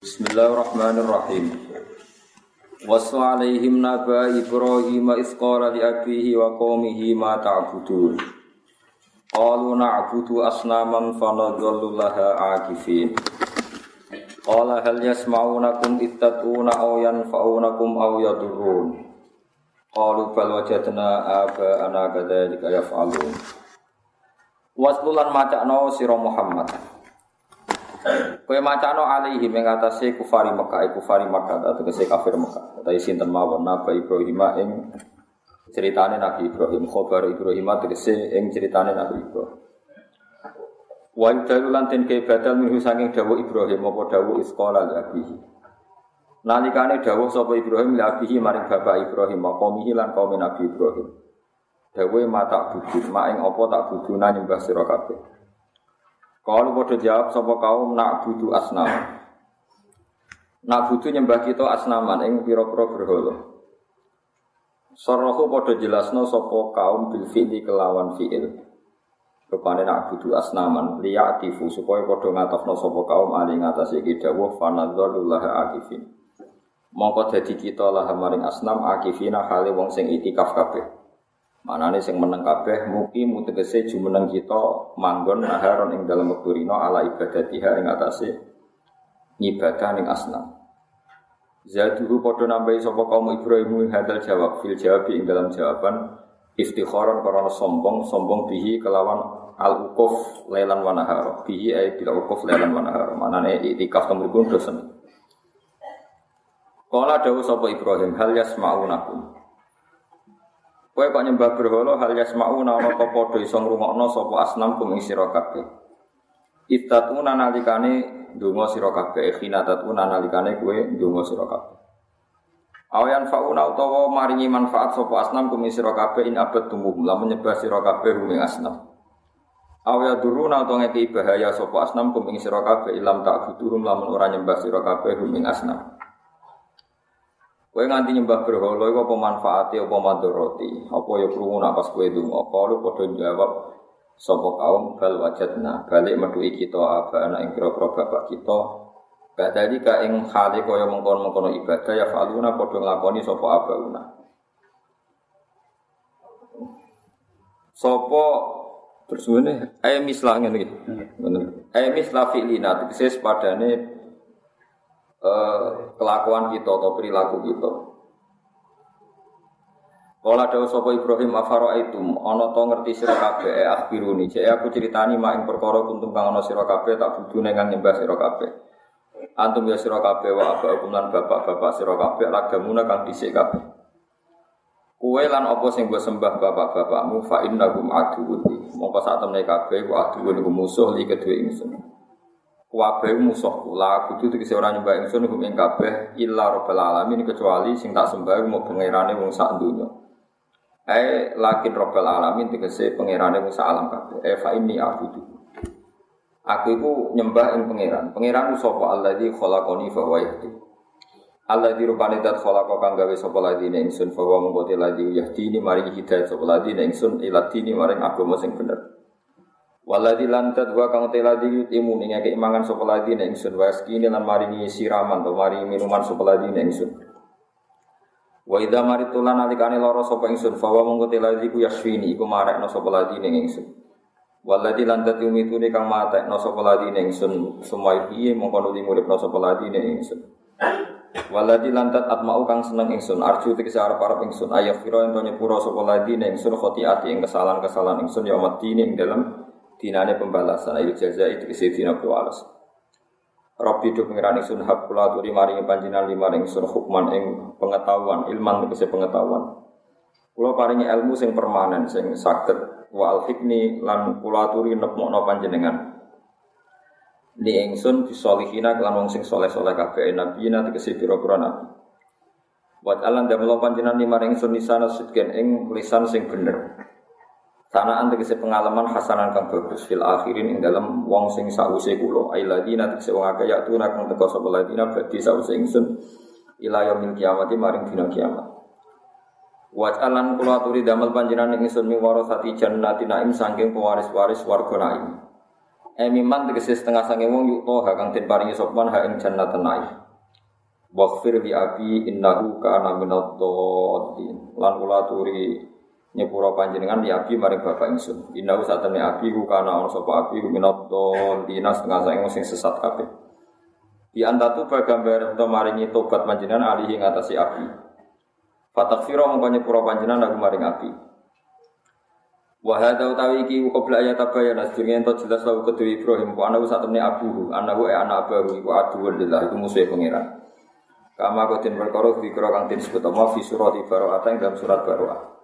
Bismillahirrahmanirrahim. Wasu alaihim naba Ibrahim isqala li abihi wa qaumihi ma ta'budun. Qalu na'budu asnaman fa nadhallu laha akifin. Qala hal yasma'unakum ittatuna aw yanfa'unakum aw yadurrun. Qalu bal wajadna ana kadzalika yaf'alun. Waslulan macakno sira Muhammad. Kowe macano alaihi ing atase kufari Mekah, kufari Mekah atau kese kafir Mekah. Tapi sinten mawon Nabi Ibrahim ing ceritane Nabi Ibrahim, khabar Ibrahim tegese ing ceritane Nabi Ibrahim. Wa dalu lan ten ke badal minhu saking dawuh Ibrahim apa dawuh isqala li abihi. Nalikane dawuh sapa Ibrahim abihi maring bapak Ibrahim apa mihi lan kaum Nabi Ibrahim. Dawuh mata budut, mak ing apa tak buduna nyembah sira kabeh. Kalau bodoh jawab sapa kaum nak butuh asnam. Nak butuh nyembah kita asnaman ing pira-pira berhala. Sorohu podo jelasno sopo kaum bil fi'li kelawan fi'il. Rupane nak butuh asnaman liya'tifu supaya podo ngatofno sopo kaum ali ngatasi iki dawuh fanadzalullah akifin. Mongko dadi kita lah maring asnam akifina hale wong sing itikaf kabeh. Manane sing meneng kabeh mugi mutegese jumeneng kita manggon naharon ing dalem wektu rina ala ibadatiha ing atase ngibadah ning asnam. Zaduhu padha nambahi sapa kaum Ibrahim hadal jawab fil jawab ing dalam jawaban iftikharan karena sombong sombong bihi kelawan al ukuf lelan wa nahar. Bihi ay bil ukuf lelan wa nahar. Manane itikaf temuripun dosen. Kala dawuh sapa Ibrahim hal yasma'unakum Kowe kok nyembah berhala hal yasmauna ana apa padha iso ngrungokno sapa asnam kum ing sira kabeh. Ittatuna nalikane ndonga sira kabeh, khinatatuna nalikane kowe ndonga sira kabeh. Awayan fauna utawa maringi manfaat sapa asnam kum ing sira kabeh in abad tumuh lamun nyembah sira kabeh ing asnam. Awya duruna utawa ngeki bahaya sapa asnam kum ing sira kabeh ilam tak buturum lamun ora nyembah sira kabeh ing asnam. Kowe nganti nyembah berhala iku apa manfaate apa madharati? Apa ya krungu nak pas kowe donga? Kalu padha jawab sapa kaum bal wajadna balik metuhi kita apa anak ing kira-kira bapak kita Badali ka ing hale kaya mengkon-mengkono ibadah ya faluna padha nglakoni sapa abauna. Sapa terus ngene ae mislah ngene iki. Ngono. Ae mislah fi'lina tegese padane Eh, kelakuan kita atau perilaku kita. Kala dawuh sapa Ibrahim afaro aitum ana to ngerti sira kabeh e akhiruni cek aku critani mak ing perkara kuntum kang ana sira kabeh tak budune kang nyembah sira kabeh. Antum ya sira kabeh wa abakum lan bapak-bapak sira kabeh lagamuna kang dhisik kabeh. Kue lan apa sing gue sembah bapak-bapakmu fa innakum aduwwun. Mongko sak temne kabeh ku aduwwun musuh li kedue ingsun. Kabeh musuhku la kudu tegese ora nyembah ingsun hukum ing kabeh illa rabbil alamin kecuali sing tak sembah mau pangerane wong sak donya. Eh lakin rabbil alamin tegese pangerane wong sak alam kabeh. Eh fa inni abudu. Aku iku nyembah ing pangeran. Pangeran sapa alladzi khalaqani fa huwa yahdi. Alladzi rupane dat khalaqa kang gawe sapa ladine ingsun fa huwa mungko ladzi yahdini mari hidayah sapa ladine ingsun ila dini maring agama sing bener. Waladi lantat wa kang teladi yutimu ning ngake mangan sapa ladi ning ingsun wa skini lan maringi siraman to maringi minuman sapa ladi ning ingsun. Wa idza maritu lan alikane lara sapa ingsun fa wa mongko teladi ku yasfini iku marekno sapa ladi ning ingsun. Waladi lantat yumitune kang matekno sapa ladi ning ingsun sumai piye mongko nuli muripno sapa ladi ning ingsun. Waladi lantat atmau kang seneng ingsun arju tegese arep-arep ingsun ayah fira ento nyepuro sapa ladi ning ingsun khotiati ing kesalahan-kesalahan ingsun ya mati ning dalam dinane pembalasan ayo jaza itu isi dina kualas. Rabbi do pengiran ingsun hak kula aturi maringi panjenengan lima ingsun hukman ing pengetahuan ilman tegese pengetahuan. Kula paringi ilmu sing permanen sing saged wa al hikni lan kula aturi nepmokno panjenengan. Ni ingsun bisolihina kelan wong sing soleh-soleh kabeh nabi na tegese pira-pira nabi. Wat alam damel panjenengan lima ingsun nisana sidken ing lisan sing bener Sanaan tegese pengalaman hasanan kang bagus fil akhirin ing dalam wong sing sause kula ailadina tegese wong akeh ya tuna kang teko sapa ladina badhe sause ingsun ila yaumil kiamati maring dina kiamat. Wajalan kula aturi damel panjenengan ingsun mi warasati jannati naim saking pewaris-waris warga naim. Emiman tegese setengah sange wong yuk toha kang den paringi sopan ha ing jannah tenai. Waghfir li abi innahu kana minad dhalin. Lan kula turi nyepura panjenengan li abi maring bapak ingsun. Innahu satene abi ku kana ana sapa abi ku minad dhalin setengah sange wong sing sesat kabeh. Di antatu bagambar untuk maringi tobat panjenengan alihi ngatasi abi. Fatakfiro mongko nyepura panjenengan aku maring abi. Wahada utawi iki qabla ayat tabayana sedurunge ento jelas lawu kedua Ibrahim ku anahu satemene abuhu anahu e anak abahu iku aduwun lillah iku musuhe pangeran. Kama tin perkara dikira kang tin sebut apa fi surat Ibaroah dalam surat Baroah.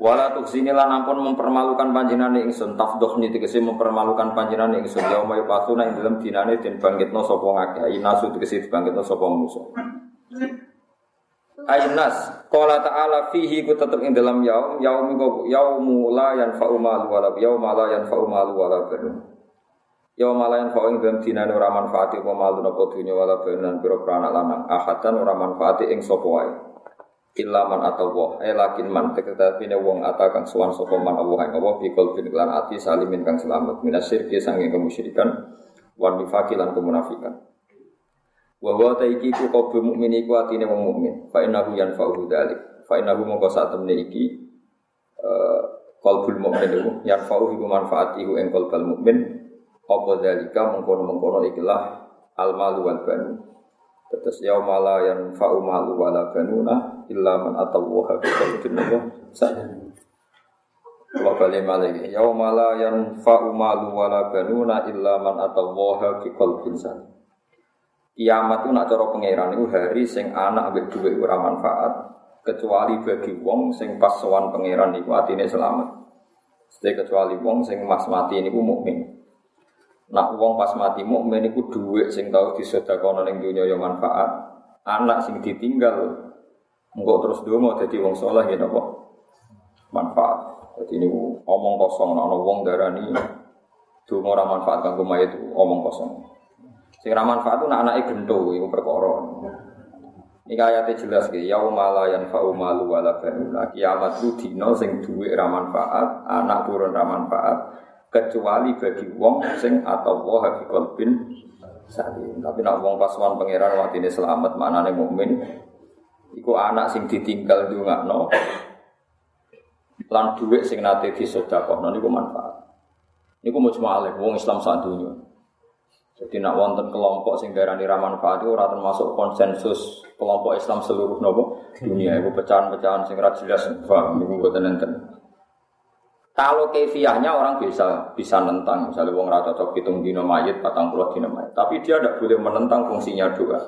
Wala tuksini lan ampun mempermalukan panjenengan ingsun. Tafdohni tegese mempermalukan panjenengan ingsun. Yauma yupasuna ing dalam dinane den bangkitno sapa ngakeh. Inasu tegese dibangkitno sapa musuh. Ainas Qala ta'ala fihi ku tetep ing dalam yaum. Yaum iku yaumu la yanfa'u malu wala yaum la yanfa'u malu wala banun Yaum la yanfa'u ing dalam dinane ora manfaati apa malu napa dunya wala banun pira anak lanang. Ahadan ora manfaati ing sapa wae illa man atawa eh lakin man teketapine wong atakan suwan sapa man Allah ing Allah bikul bin lan ati salimin kang selamat minasyirki sange kemusyrikan wan nifaqi lan kemunafikan Wa wa ta iki ku qabu mukmin iku atine wong mukmin. Fa innahu yanfa'uhu dzalik. Fa innahu mongko sak temne iki eh qalbul mukmin iku yanfa'uhu iku manfaat iku ing qalbul mukmin. Apa dzalika mengkono-mengkono ikilah al malu banu. Terus yauma la yanfa'u malu wala banuna illa man atawaha bi qalbin sadid. Wa bali malih yauma la yanfa'u malu wala banuna illa man atawaha bi qalbin. Kiamat itu nak cara pangeran itu hari sing anak ambek duit ora manfaat kecuali bagi wong sing pas sowan pangeran iku atine selamat. Sedhe kecuali wong sing mas mati niku mukmin. Nak wong pas mati mukmin iku duit sing tau disedekahno ning dunya ya manfaat. Anak sing ditinggal engko terus donga dadi wong saleh ya napa? Manfaat. Jadi ini omong kosong, ana wong darani donga ora manfaat kanggo mayit omong kosong. Sing ra manfaat nak anake gento iku perkara. Ini ayatnya jelas ke yaumala yang fa'u malu wala banuna kiamat itu dino sing duwe ra manfaat, anak turun ra manfaat kecuali bagi wong sing atau wah bi qalbin salim. Tapi nak wong pasuan pangeran watine selamat manane mukmin iku anak sing ditinggal ndongakno lan dhuwit sing nate disedekahno niku manfaat. Niku mujmalah wong Islam sak dunya. Jadi nak wonten kelompok sing darani ra manfaat ora termasuk konsensus kelompok Islam seluruh nopo dunia. Iku pecahan-pecahan sing ra jelas paham niku mboten enten. Kalau kefiahnya orang bisa bisa nentang, misalnya wong rata cocok hitung dino mayit, patang puluh dino mayit. Tapi dia tidak boleh menentang fungsinya doa.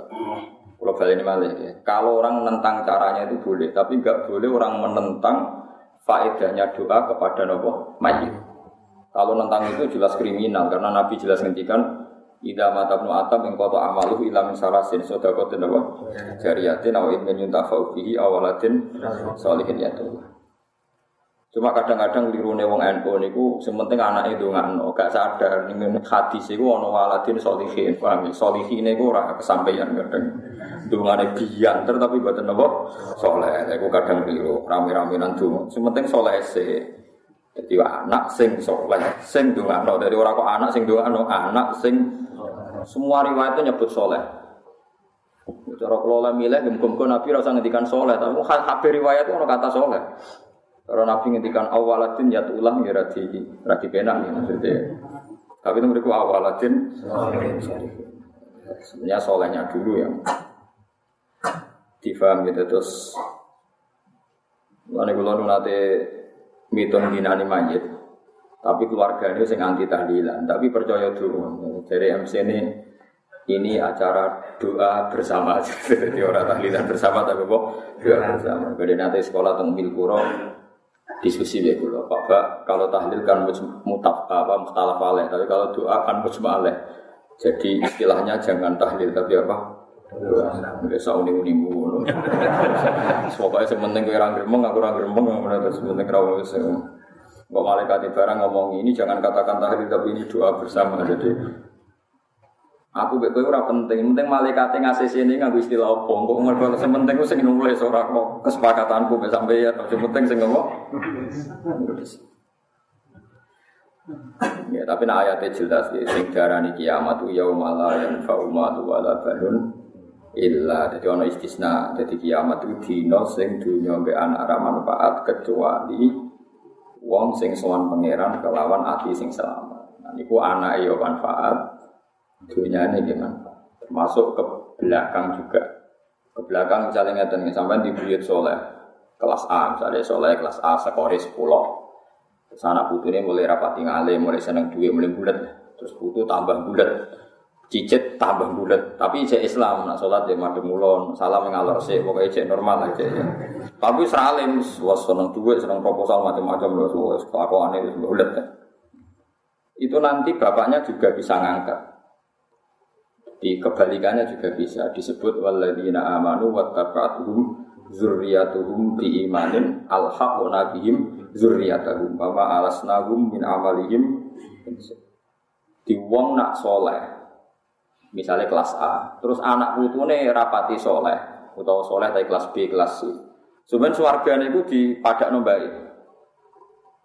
Kalau balik ini malah ya. Kalau orang menentang caranya itu boleh, tapi nggak boleh orang menentang faedahnya doa kepada nopo mayit. Kalau nentang itu jelas kriminal karena Nabi jelas ngendikan Ida mata ibnu atam ing kota amaluh ila min salasin sodakotin apa? Jariyatin aw ilmin yuntafa'u bihi awalatin solihin yatullah. Cuma kadang-kadang lirune wong NU niku sementing itu ngano, gak sadar ning hadis iku ana waladin solihin, paham ya? Solihin iku ora kesampaian kadang. Dungane biyan tapi mboten napa saleh. Iku kadang keliru, rame-rame nang donga. Sementing saleh sih. Jadi anak sing soleh, sing dungano dari orang kok anak sing dungano, anak sing semua riwayat itu nyebut soleh. Cara kelola milih, gemkum Nabi rasa ngendikan soleh, tapi habis riwayat orang kata soleh. Kalau Nabi ngendikan awaladin ya ulang ya radi radi penak ya maksudnya. Tapi itu mereka awaladin. Sebenarnya solehnya dulu yang difaham gitu terus. Lalu kalau nanti mitung dinani majid, tapi keluarga ini sing anti tahlilan, tapi percaya dulu. Dari MC ini ini acara doa bersama, jadi orang tahlilan bersama tapi kok doa bersama. Jadi nanti sekolah tentang Milkuro diskusi ya kulo. Pak kalau tahlil kan mutaf apa mustalaf aleh, tapi kalau doa kan mujmaleh. Jadi istilahnya jangan tahlil tapi apa? Doa. Nggak usah uning uning ngono. Pokoknya sementing kowe ora gremeng, aku ora gremeng, ngono terus sementing ra Kok malaikat barang ngomong ini jangan katakan tahlil tapi ini doa bersama. Jadi aku kowe ora penting, penting malaikat ngasih sini nganggo istilah apa. Kok mergo sementing ku sing nulis ora kok kesepakatanku sampai ya, tapi penting sing ngomong. Ya, tapi nak ayatnya jelas ya, sing darani kiamat itu yaumala la yanfa'u malu wala banun illa jadi ono istisna jadi kiamat itu dino sing dunya mbek anak ra manfaat kecuali wong sing sowan pangeran kelawan ati sing selamat. Nah niku anak yo manfaat, dunyane nggih manfaat. Termasuk ke belakang juga. Ke belakang misalnya ngeten sampai di buyut soleh kelas A misalnya soleh kelas A sekori 10 Terus anak ini mulai rapati ngalim, mulai seneng duit, mulai bulat. Terus putu tambah bulat. Cicit tambah bulat. Tapi cek Islam, nak sholat ya madem mulon, salam ngalor sih, pokoknya cek normal aja ya. Tapi seralim, was seneng duit, seneng proposal macam-macam loh, was kelakuan itu bulat. Itu nanti bapaknya juga bisa ngangkat. Di kebalikannya juga bisa disebut waladina amanu wattaba'atuhum zurriyatuhum bi imanin alhaqna bihim zurriyatahum wa ma alasnahum min amalihim. Di wong nak soleh misalnya kelas A terus anak putune rapati soleh atau soleh dari kelas B kelas C. Sebenarnya suarganya itu di padak nombai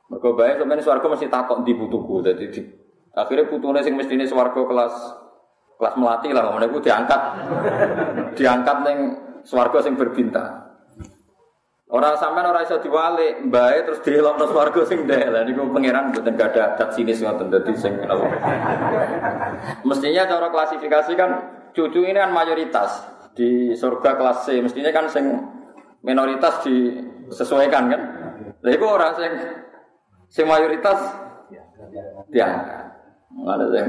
mereka baik sebenarnya suarga mesti takut di butuhku jadi di, akhirnya putune sing mesti ini suarga kelas kelas melati lah mereka diangkat diangkat neng suarga sing berbintang Orang sampean ora iso diwalik, mbae terus dilokno swarga sing ndek. Lah niku pangeran mboten gada adat sinis ngoten dadi sing Mestinya cara klasifikasi kan cucu ini kan mayoritas di surga kelas C, mestinya kan sing minoritas disesuaikan kan. Lah iku ora sing sing mayoritas diangkat. Ada sing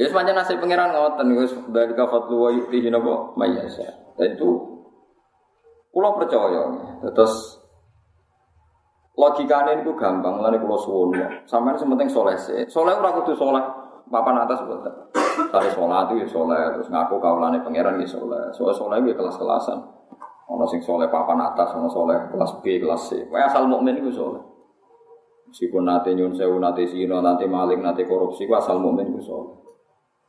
Ya sepanjang nasib pangeran ngoten wis dari kafat luwa yukti napa mayasa. Itu Kulo percaya, terus logikanya itu gampang, lalu kulo suwun. Sampai sementing soleh sih, soleh ora kudu soleh papan atas. Tari sholat itu ya soleh, terus ngaku kaulane pangeran ya soleh. Soal soleh ya kelas-kelasan. Ono sing soleh papan atas, ono soleh kelas B, kelas C. Wah asal mukmin itu soleh. Meskipun nanti nyun sewu, nanti sino, nanti maling, nanti korupsi, ku asal mukmin itu soleh.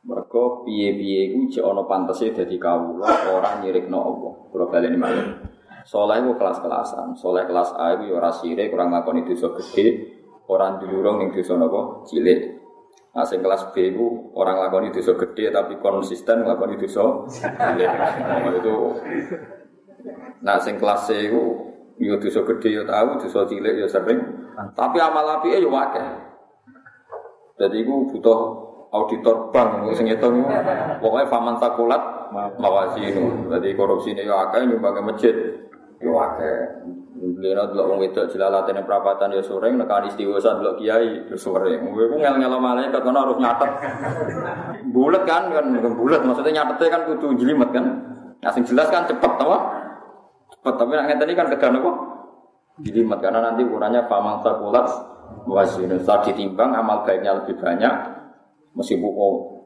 Mereka piye-piye itu cek ono pantasnya jadi kawula orang nyirik no Allah. Kalau kalian ini Soleh itu kelas-kelasan. Soleh kelas A itu ya ora sire, kurang ngakoni dosa gede, orang dilurung yang dosa nopo cilik. Nah, sing kelas B itu orang lakoni dosa gede tapi konsisten lakoni dosa cilik. Nah, itu Nah, sing kelas C itu yo ya dosa gede yo ya tahu, dosa cilik yo sering. Tapi amal api yo akeh. Jadi itu butuh auditor bank sing ngitung pokoknya faman takulat mawasinu. Jadi korupsi ini yo akeh nyumbang masjid. Yo akeh. Beliau delok wong wedok jelalatan perapatan ya sering nekani istighosah delok kiai ya sering. Kowe ku ngel-ngelo malaikat kono harus nyatet. Bulet kan kan bulet maksudnya nyatetnya kan kudu jelimet kan. Nah sing jelas kan cepet apa? Cepet tapi nek ngeten kan kedan apa? Jelimet karena nanti ukurannya famang sakulat wasinun. Saat ditimbang amal baiknya lebih banyak meskipun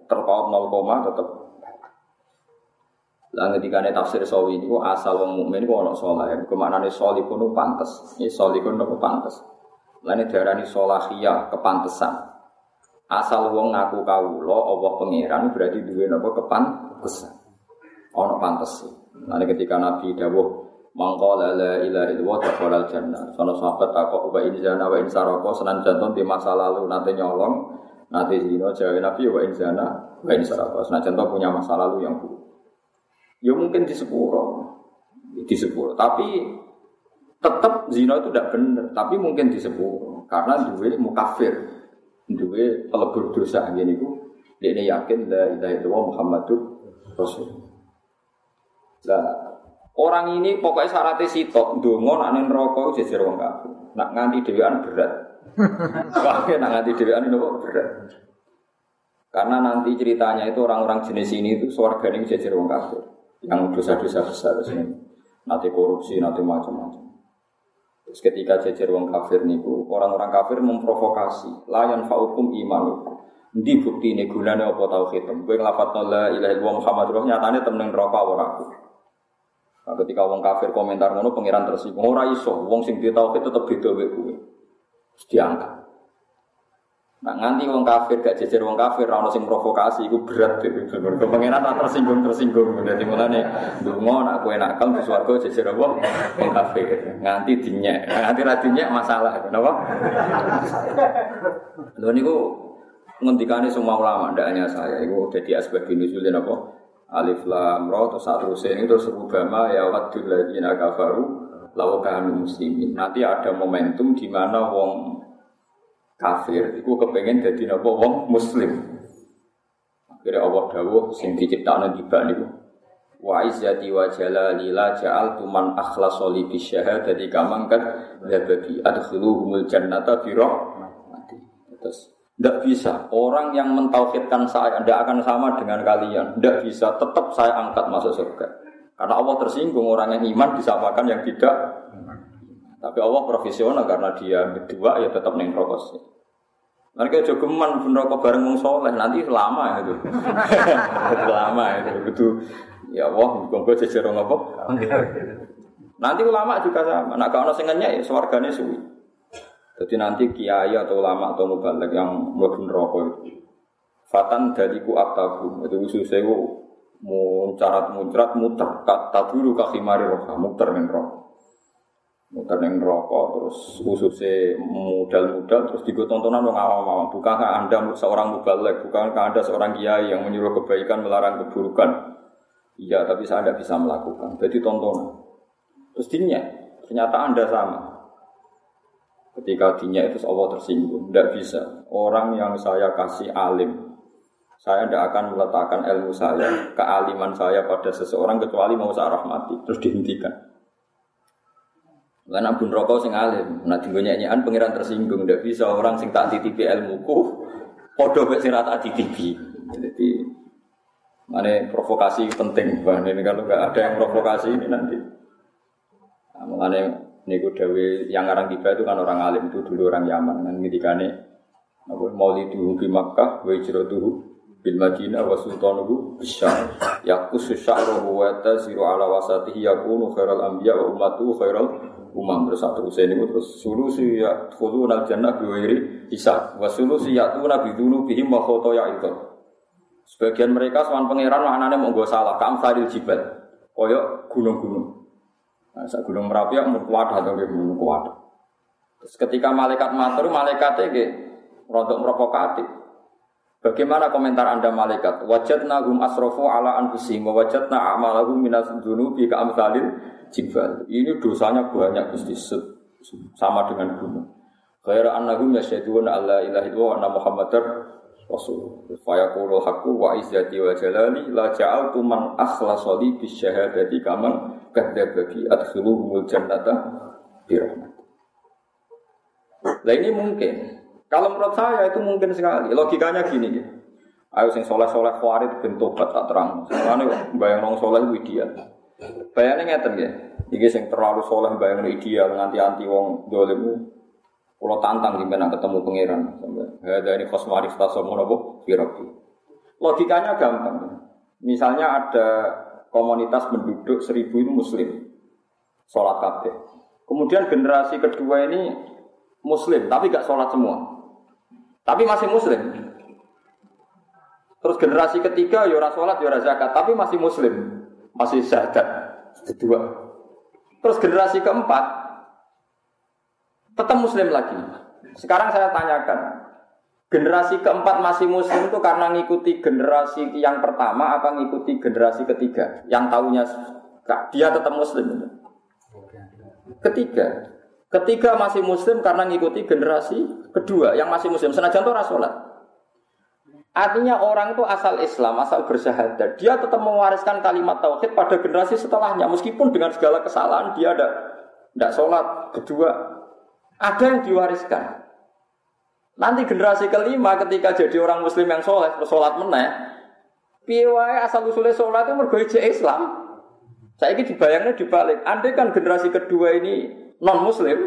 terpaut 0, tetap lah ini tafsir sawi ini asal wong mukmin ku ana saleh. Kemaknane salihun ku pantes. Ya salihun ku pantes. Lah ini darani salahiyah kepantesan. Asal wong ngaku kawula Allah pangeran berarti duwe napa kepantesan. Ana pantes. Lah ketika Nabi dawuh mangko la la ilaha illallah dakhalal jannah. Sono sahabat takok wa in zana wa in saraka senan jantung di masa lalu nanti nyolong, nanti zina jawa Nabi wa in zana wa in saraka. Senan jantung punya masa lalu yang buruk. Ya mungkin di sepuro, di sepuro. Tapi tetap zina itu tidak benar. Tapi mungkin di sepuro karena dua mukafir, dua pelebur dosa gini ku. Dia ini yakin la ilaha illallah Muhammadur Rasul. Nah, orang ini pokoknya syaratnya sitok, dongo neng rokok jejer wong kafir. Nak nganti dewan berat. Wah, nak nganti dewan ini berat. Karena nanti ceritanya itu orang-orang jenis ini itu suarga ini jejer wong kafir. Yang dosa-dosa besar sini. Nanti korupsi nanti macam-macam. Terus ketika jajar wong kafir niku orang-orang kafir memprovokasi. Layan faukum iman di bukti ini gunanya apa tauhid gue ngelafat la ilaha illallah Muhammad roh nyatanya temen rokok ora aku. Nah, ketika wong kafir komentar ngono pangeran tersinggung. Ora iso wong sing di tauhid tetep beda wae gue diangkat Nah nganti wong kafir gak jejer wong kafir ora sing provokasi iku berat itu. Kepengenan ora tersinggung tersinggung. Dadi mulane ndonga nak kowe nakal di swarga jejer apa wong kafir. Nganti dinyek. Nganti ra dinyek masalah. Napa? Lho niku ngendikane semua ulama ndak hanya saya. Iku dadi asbab nuzul apa? Alif lam ra terus satruse ini terus rubama ya wadul ladzina kafaru law kanu muslimin. Nanti ada momentum di mana wong kafir iku kepengen dadi napa wong muslim. Akhirnya Allah dawuh sing diciptakno tiba niku. Wa izzati wa jalali la ja'altu man akhlasa li bi syahadati kamang kad dzabati adkhiluhumul jannata bi rahmati. Terus tidak bisa. Orang yang mentauhidkan saya tidak akan sama dengan kalian. Tidak bisa. Tetap saya angkat masuk surga. Karena Allah tersinggung orang yang iman disapakan yang tidak tapi Allah profesional karena dia berdua ya tetap neng rokok. Mereka jogeman pun rokok bareng wong soleh nanti lama itu, lama itu itu ya Allah gue jejer apa? Nanti ulama juga sama. Nak kalau sengennya ya swargane suwi. Jadi nanti kiai atau ulama atau mubalik yang mlebu rokok itu. Fatan dariku ataku itu khususnya mau carat muncrat muter. Kata dulu kakimari roka muter ning rokok. Muter neng rokok. Terus khususnya modal-modal terus digo tontonan dong awam-awam. Bukankah anda seorang mubalek bukankah anda seorang kiai yang menyuruh kebaikan melarang keburukan? Iya tapi saya tidak bisa melakukan. Jadi tontonan. Terus dinya ternyata anda sama. Ketika dinya itu Allah tersinggung. Tidak bisa. Orang yang saya kasih alim saya tidak akan meletakkan ilmu saya kealiman saya pada seseorang kecuali mau saya rahmati terus dihentikan karena pun rokok sing alim, nah tinggal nyanyian pangeran tersinggung, tidak bisa orang sing tak titipi ilmuku, podo mek sing tak titipi. Jadi mana provokasi penting, bah ini kalau nggak ada yang provokasi ini nanti. Nah, mengenai niku dewi yang orang tiba itu kan orang alim itu dulu orang Yaman kan ngendikane apa maulidu di Makkah wa hijratuhu bil Madinah wa sultanuhu bisyar yaqusu sya'ruhu wa tasiru ala wasatihi yakunu khairal anbiya wa ummatuhu khairal umam. Terus satu ini terus solusi ya khulu nal jannah biwiri isa wa sulusi ya tu nabi dulu bihim wa khoto ya itu. Sebagian mereka soal pangeran maknanya mau gue salah kam sadil jibal. Koyok gunung-gunung. Nah, saat gunung merapi ya mau kuat atau gunung kuat. Terus ketika malaikat matur malaikatnya gitu rontok provokatif Bagaimana komentar anda malaikat? Wajatna hum asrofu ala anfusihim wa wajatna a'malahum minas dunubi ka amsalil jibal. Ini dosanya banyak Gusti sama dengan gunung. Khaira annahum yasyhaduna alla ilaha illallah wa anna muhammadar rasul. Fa yaqulu haqqu wa izzati wa jalali la ja'altu man akhlasa li bi syahadati kaman kadzdzaba bi adkhiluhumul jannata bi rahmat. Lah ini mungkin. Kalau menurut saya itu mungkin sekali. Logikanya gini gitu. Ayo sing soleh soleh kuarit bentuk tak terang. Soalnya bayang nong soleh itu ideal. Bayangnya ngeten ya. Iki sing terlalu soleh bayang ideal nganti anti wong dolim. Kalau tantang gimana ketemu pangeran ada ini kosmaris tasomo nopo firabi. Logikanya gampang. Misalnya ada komunitas penduduk seribu itu muslim, sholat kabeh. Kemudian generasi kedua ini muslim, tapi gak sholat semua, tapi masih muslim. Terus generasi ketiga yora sholat yora zakat, tapi masih muslim masih syahadat kedua. Terus generasi keempat tetap muslim lagi. Sekarang saya tanyakan, generasi keempat masih muslim itu karena ngikuti generasi yang pertama apa ngikuti generasi ketiga yang tahunya dia tetap muslim Ketiga. Ketiga masih muslim karena ngikuti generasi kedua yang masih muslim. Senajan itu rasulat. Artinya orang itu asal Islam, asal bersyahadat, dia tetap mewariskan kalimat tauhid pada generasi setelahnya, meskipun dengan segala kesalahan dia ada tidak sholat. Kedua, ada yang diwariskan. Nanti generasi kelima ketika jadi orang Muslim yang sholat, sholat meneh, piwai asal usulnya sholat itu mergoy Islam. Saya ini dibayangnya dibalik. Andai kan generasi kedua ini non Muslim,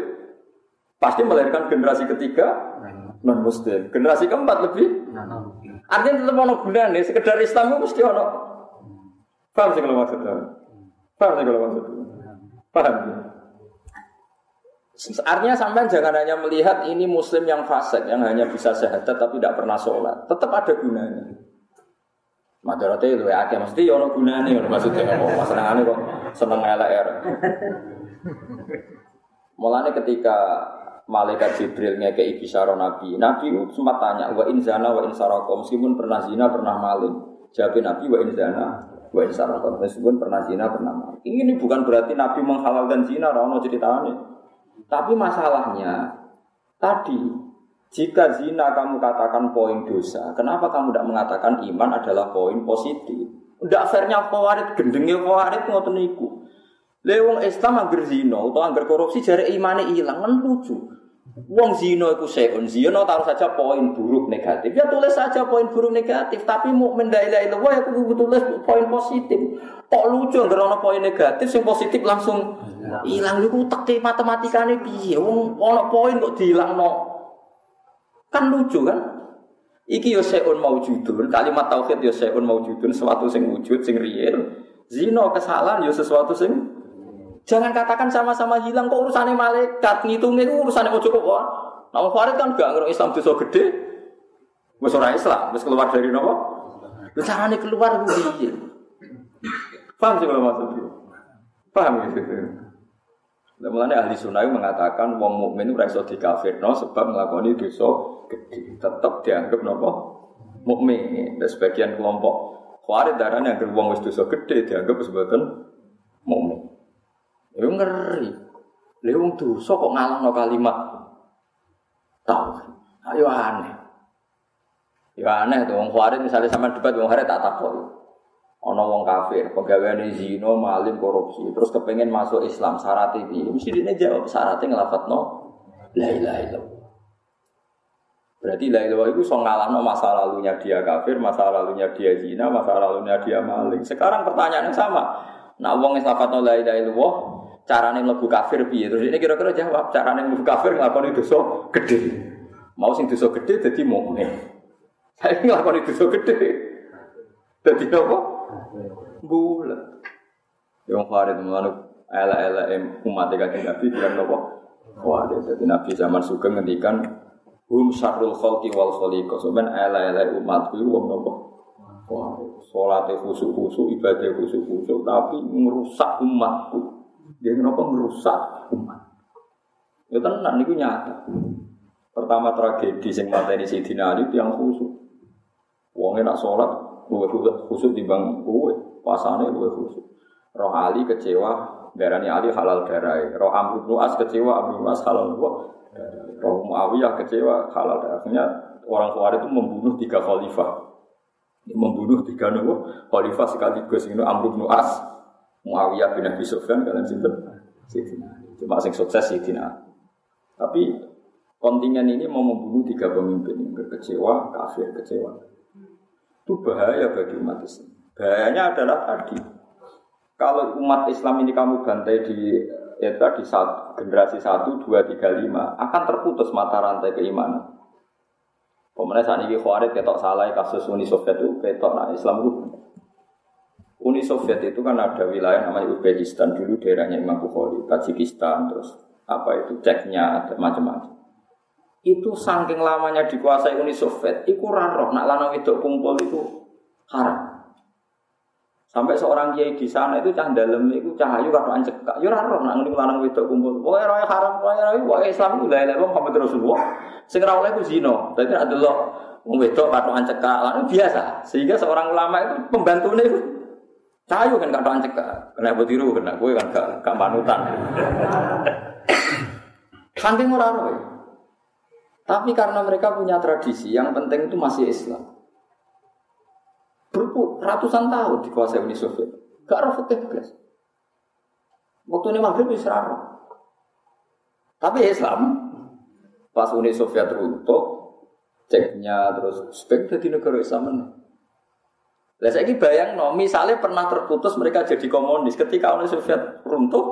pasti melahirkan generasi ketiga non Muslim. Generasi keempat lebih Artinya tetap ono gunane, sekedar Islam itu mesti ono. Paham sih kalau maksudnya? Paham sih kalau maksudnya? Paham ya? Artinya sampai jangan hanya melihat ini muslim yang fasik yang hanya bisa sehat tapi tidak pernah sholat. Tetap ada gunanya. Madarate itu ya, mesti ya ono gunane maksudnya apa? Masalahane kok seneng LR. Mulane ketika malaikat Jibril ngekei bisyara Nabi, Nabi sempat tanya, wa in zana wa in saraka, meskipun pernah zina, pernah maling. Jawab Nabi wa in zana wa in saraka, meskipun pernah zina, pernah maling. Ini bukan berarti Nabi menghalalkan zina, ora ono ceritane. Tapi masalahnya tadi jika zina kamu katakan poin dosa, kenapa kamu tidak mengatakan iman adalah poin positif? Tidak fairnya gendengnya kawarit ngoten niku. Lewong Islam angger zina atau angger korupsi jari imane hilang kan lucu. Wong zina iku seun zina taruh saja poin buruk negatif. Ya tulis saja poin buruk negatif, tapi mukmin la ilaha ya kudu tulis poin positif. Kok lucu angger ana poin negatif sing positif langsung hilang niku teke matematikane piye? Wong ana poin kok dilangno Kan lucu kan? Iki yo seun maujudun, kalimat tauhid yo seun maujudun, sesuatu sing wujud, sing real. Zino kesalahan yo sesuatu sing Jangan katakan sama-sama hilang kok urusannya malaikat ngitungnya itu urusannya cukup wah. Nah, Farid kan gak ngerti Islam dosa gede. Wes ora Islam, wis keluar dari nopo? Lu carane keluar ku piye? Paham sih kalau maksudnya? Paham gitu. Mulane ahli sunnah mengatakan wong mukmin ora iso dikafirno sebab nglakoni dosa gede. Tetap dianggap napa? Mukmin. Dan sebagian kelompok Khawarij darahnya agar wong wis dosa gede dianggap sebagai mukmin. Ya ngeri. Lha wong dosa kok ngalahno kalimat tahu. Ayo aneh. Ya aneh tuh wong Khawarij misalnya sama debat wong Khawarij tak takut. Ono wong kafir, pegawai zino, malim, korupsi, terus kepengen masuk Islam, syarat ini, mesti dia jawab syaratnya ngelafat no, la ilaha illallah. Berarti la ilaha itu so no masa lalunya dia kafir, masa lalunya dia zina, masa lalunya dia maling. Sekarang pertanyaannya sama. Nah, wong lafat no la ilaha illallah, caranya mlebu kafir piye? Terus ini kira-kira jawab, caranya mlebu kafir nglakoni dosa gede. Mau sing dosa gede jadi mukmin. Saya nglakoni dosa gede. Jadi apa? bulat. Yang Farid mengenai ela-ela umat kanjeng Nabi bilang nopo. Wah, jadi Nabi zaman Sugeng ngendikan hum syarrul khalqi wal khaliqa. Sampeyan ela-ela umatku iku wong nopo? Wah, salate khusuk-khusuk, ibadah khusuk-khusuk, tapi merusak umatku. Dia kenapa merusak umat? Ya tenan niku nyata. Pertama tragedi sing mateni Sidina Ali yang khusuk. Wong nak sholat, luwe khusuk timbang kowe pasane luwe khusus. Roh Ali kecewa darani Ali halal darah. Roh Amr bin As kecewa Amr bin As halal darah. Roh Muawiyah kecewa halal darahnya orang tua itu membunuh tiga khalifah. Membunuh tiga nopo khalifah sekaligus ini Amr bin As, Muawiyah bin Abi Sufyan kalian sinten? Cuma sing sukses Sidina. Tapi kontingen ini mau membunuh tiga pemimpin yang kecewa, kafir, kecewa. Itu bahaya bagi umat Islam. Bahayanya adalah tadi, kalau umat Islam ini kamu bantai di ya di satu, generasi satu, dua, tiga, lima, akan terputus mata rantai keimanan. Pemenang saat ini Khawarij ketok salah kasus Uni Soviet itu ketok nah Islam itu Uni Soviet itu kan ada wilayah namanya Uzbekistan dulu daerahnya Imam Bukhari, Tajikistan, terus apa itu ceknya ada macam-macam. Itu saking lamanya dikuasai Uni Soviet, itu roh nak lanang itu kumpul itu haram. Sampai seorang kiai di sana itu cah dalam itu cahayu kado cekak. Yo ora roh nak ngene lanang wedok kumpul. Pokoke roh haram pokoke roh pokoke Islam ku la ilaha Muhammad Rasulullah. Sing ora oleh zina. Dadi nek delok wong wedok kado cekak biasa. Sehingga seorang ulama itu pembantune itu cahayu kan kado cekak. Kena tiru kena kowe kan gak gak panutan. Saking ora roh. Tapi karena mereka punya tradisi, yang penting itu masih Islam berpuluh ratusan tahun dikuasai Uni Soviet. Gak roh fikih belas. Waktu ini maghrib bisa Tapi Islam pas Uni Soviet runtuh, ceknya terus spek di negara Islam Lah saya bayang no, misalnya pernah terputus mereka jadi komunis ketika Uni Soviet runtuh,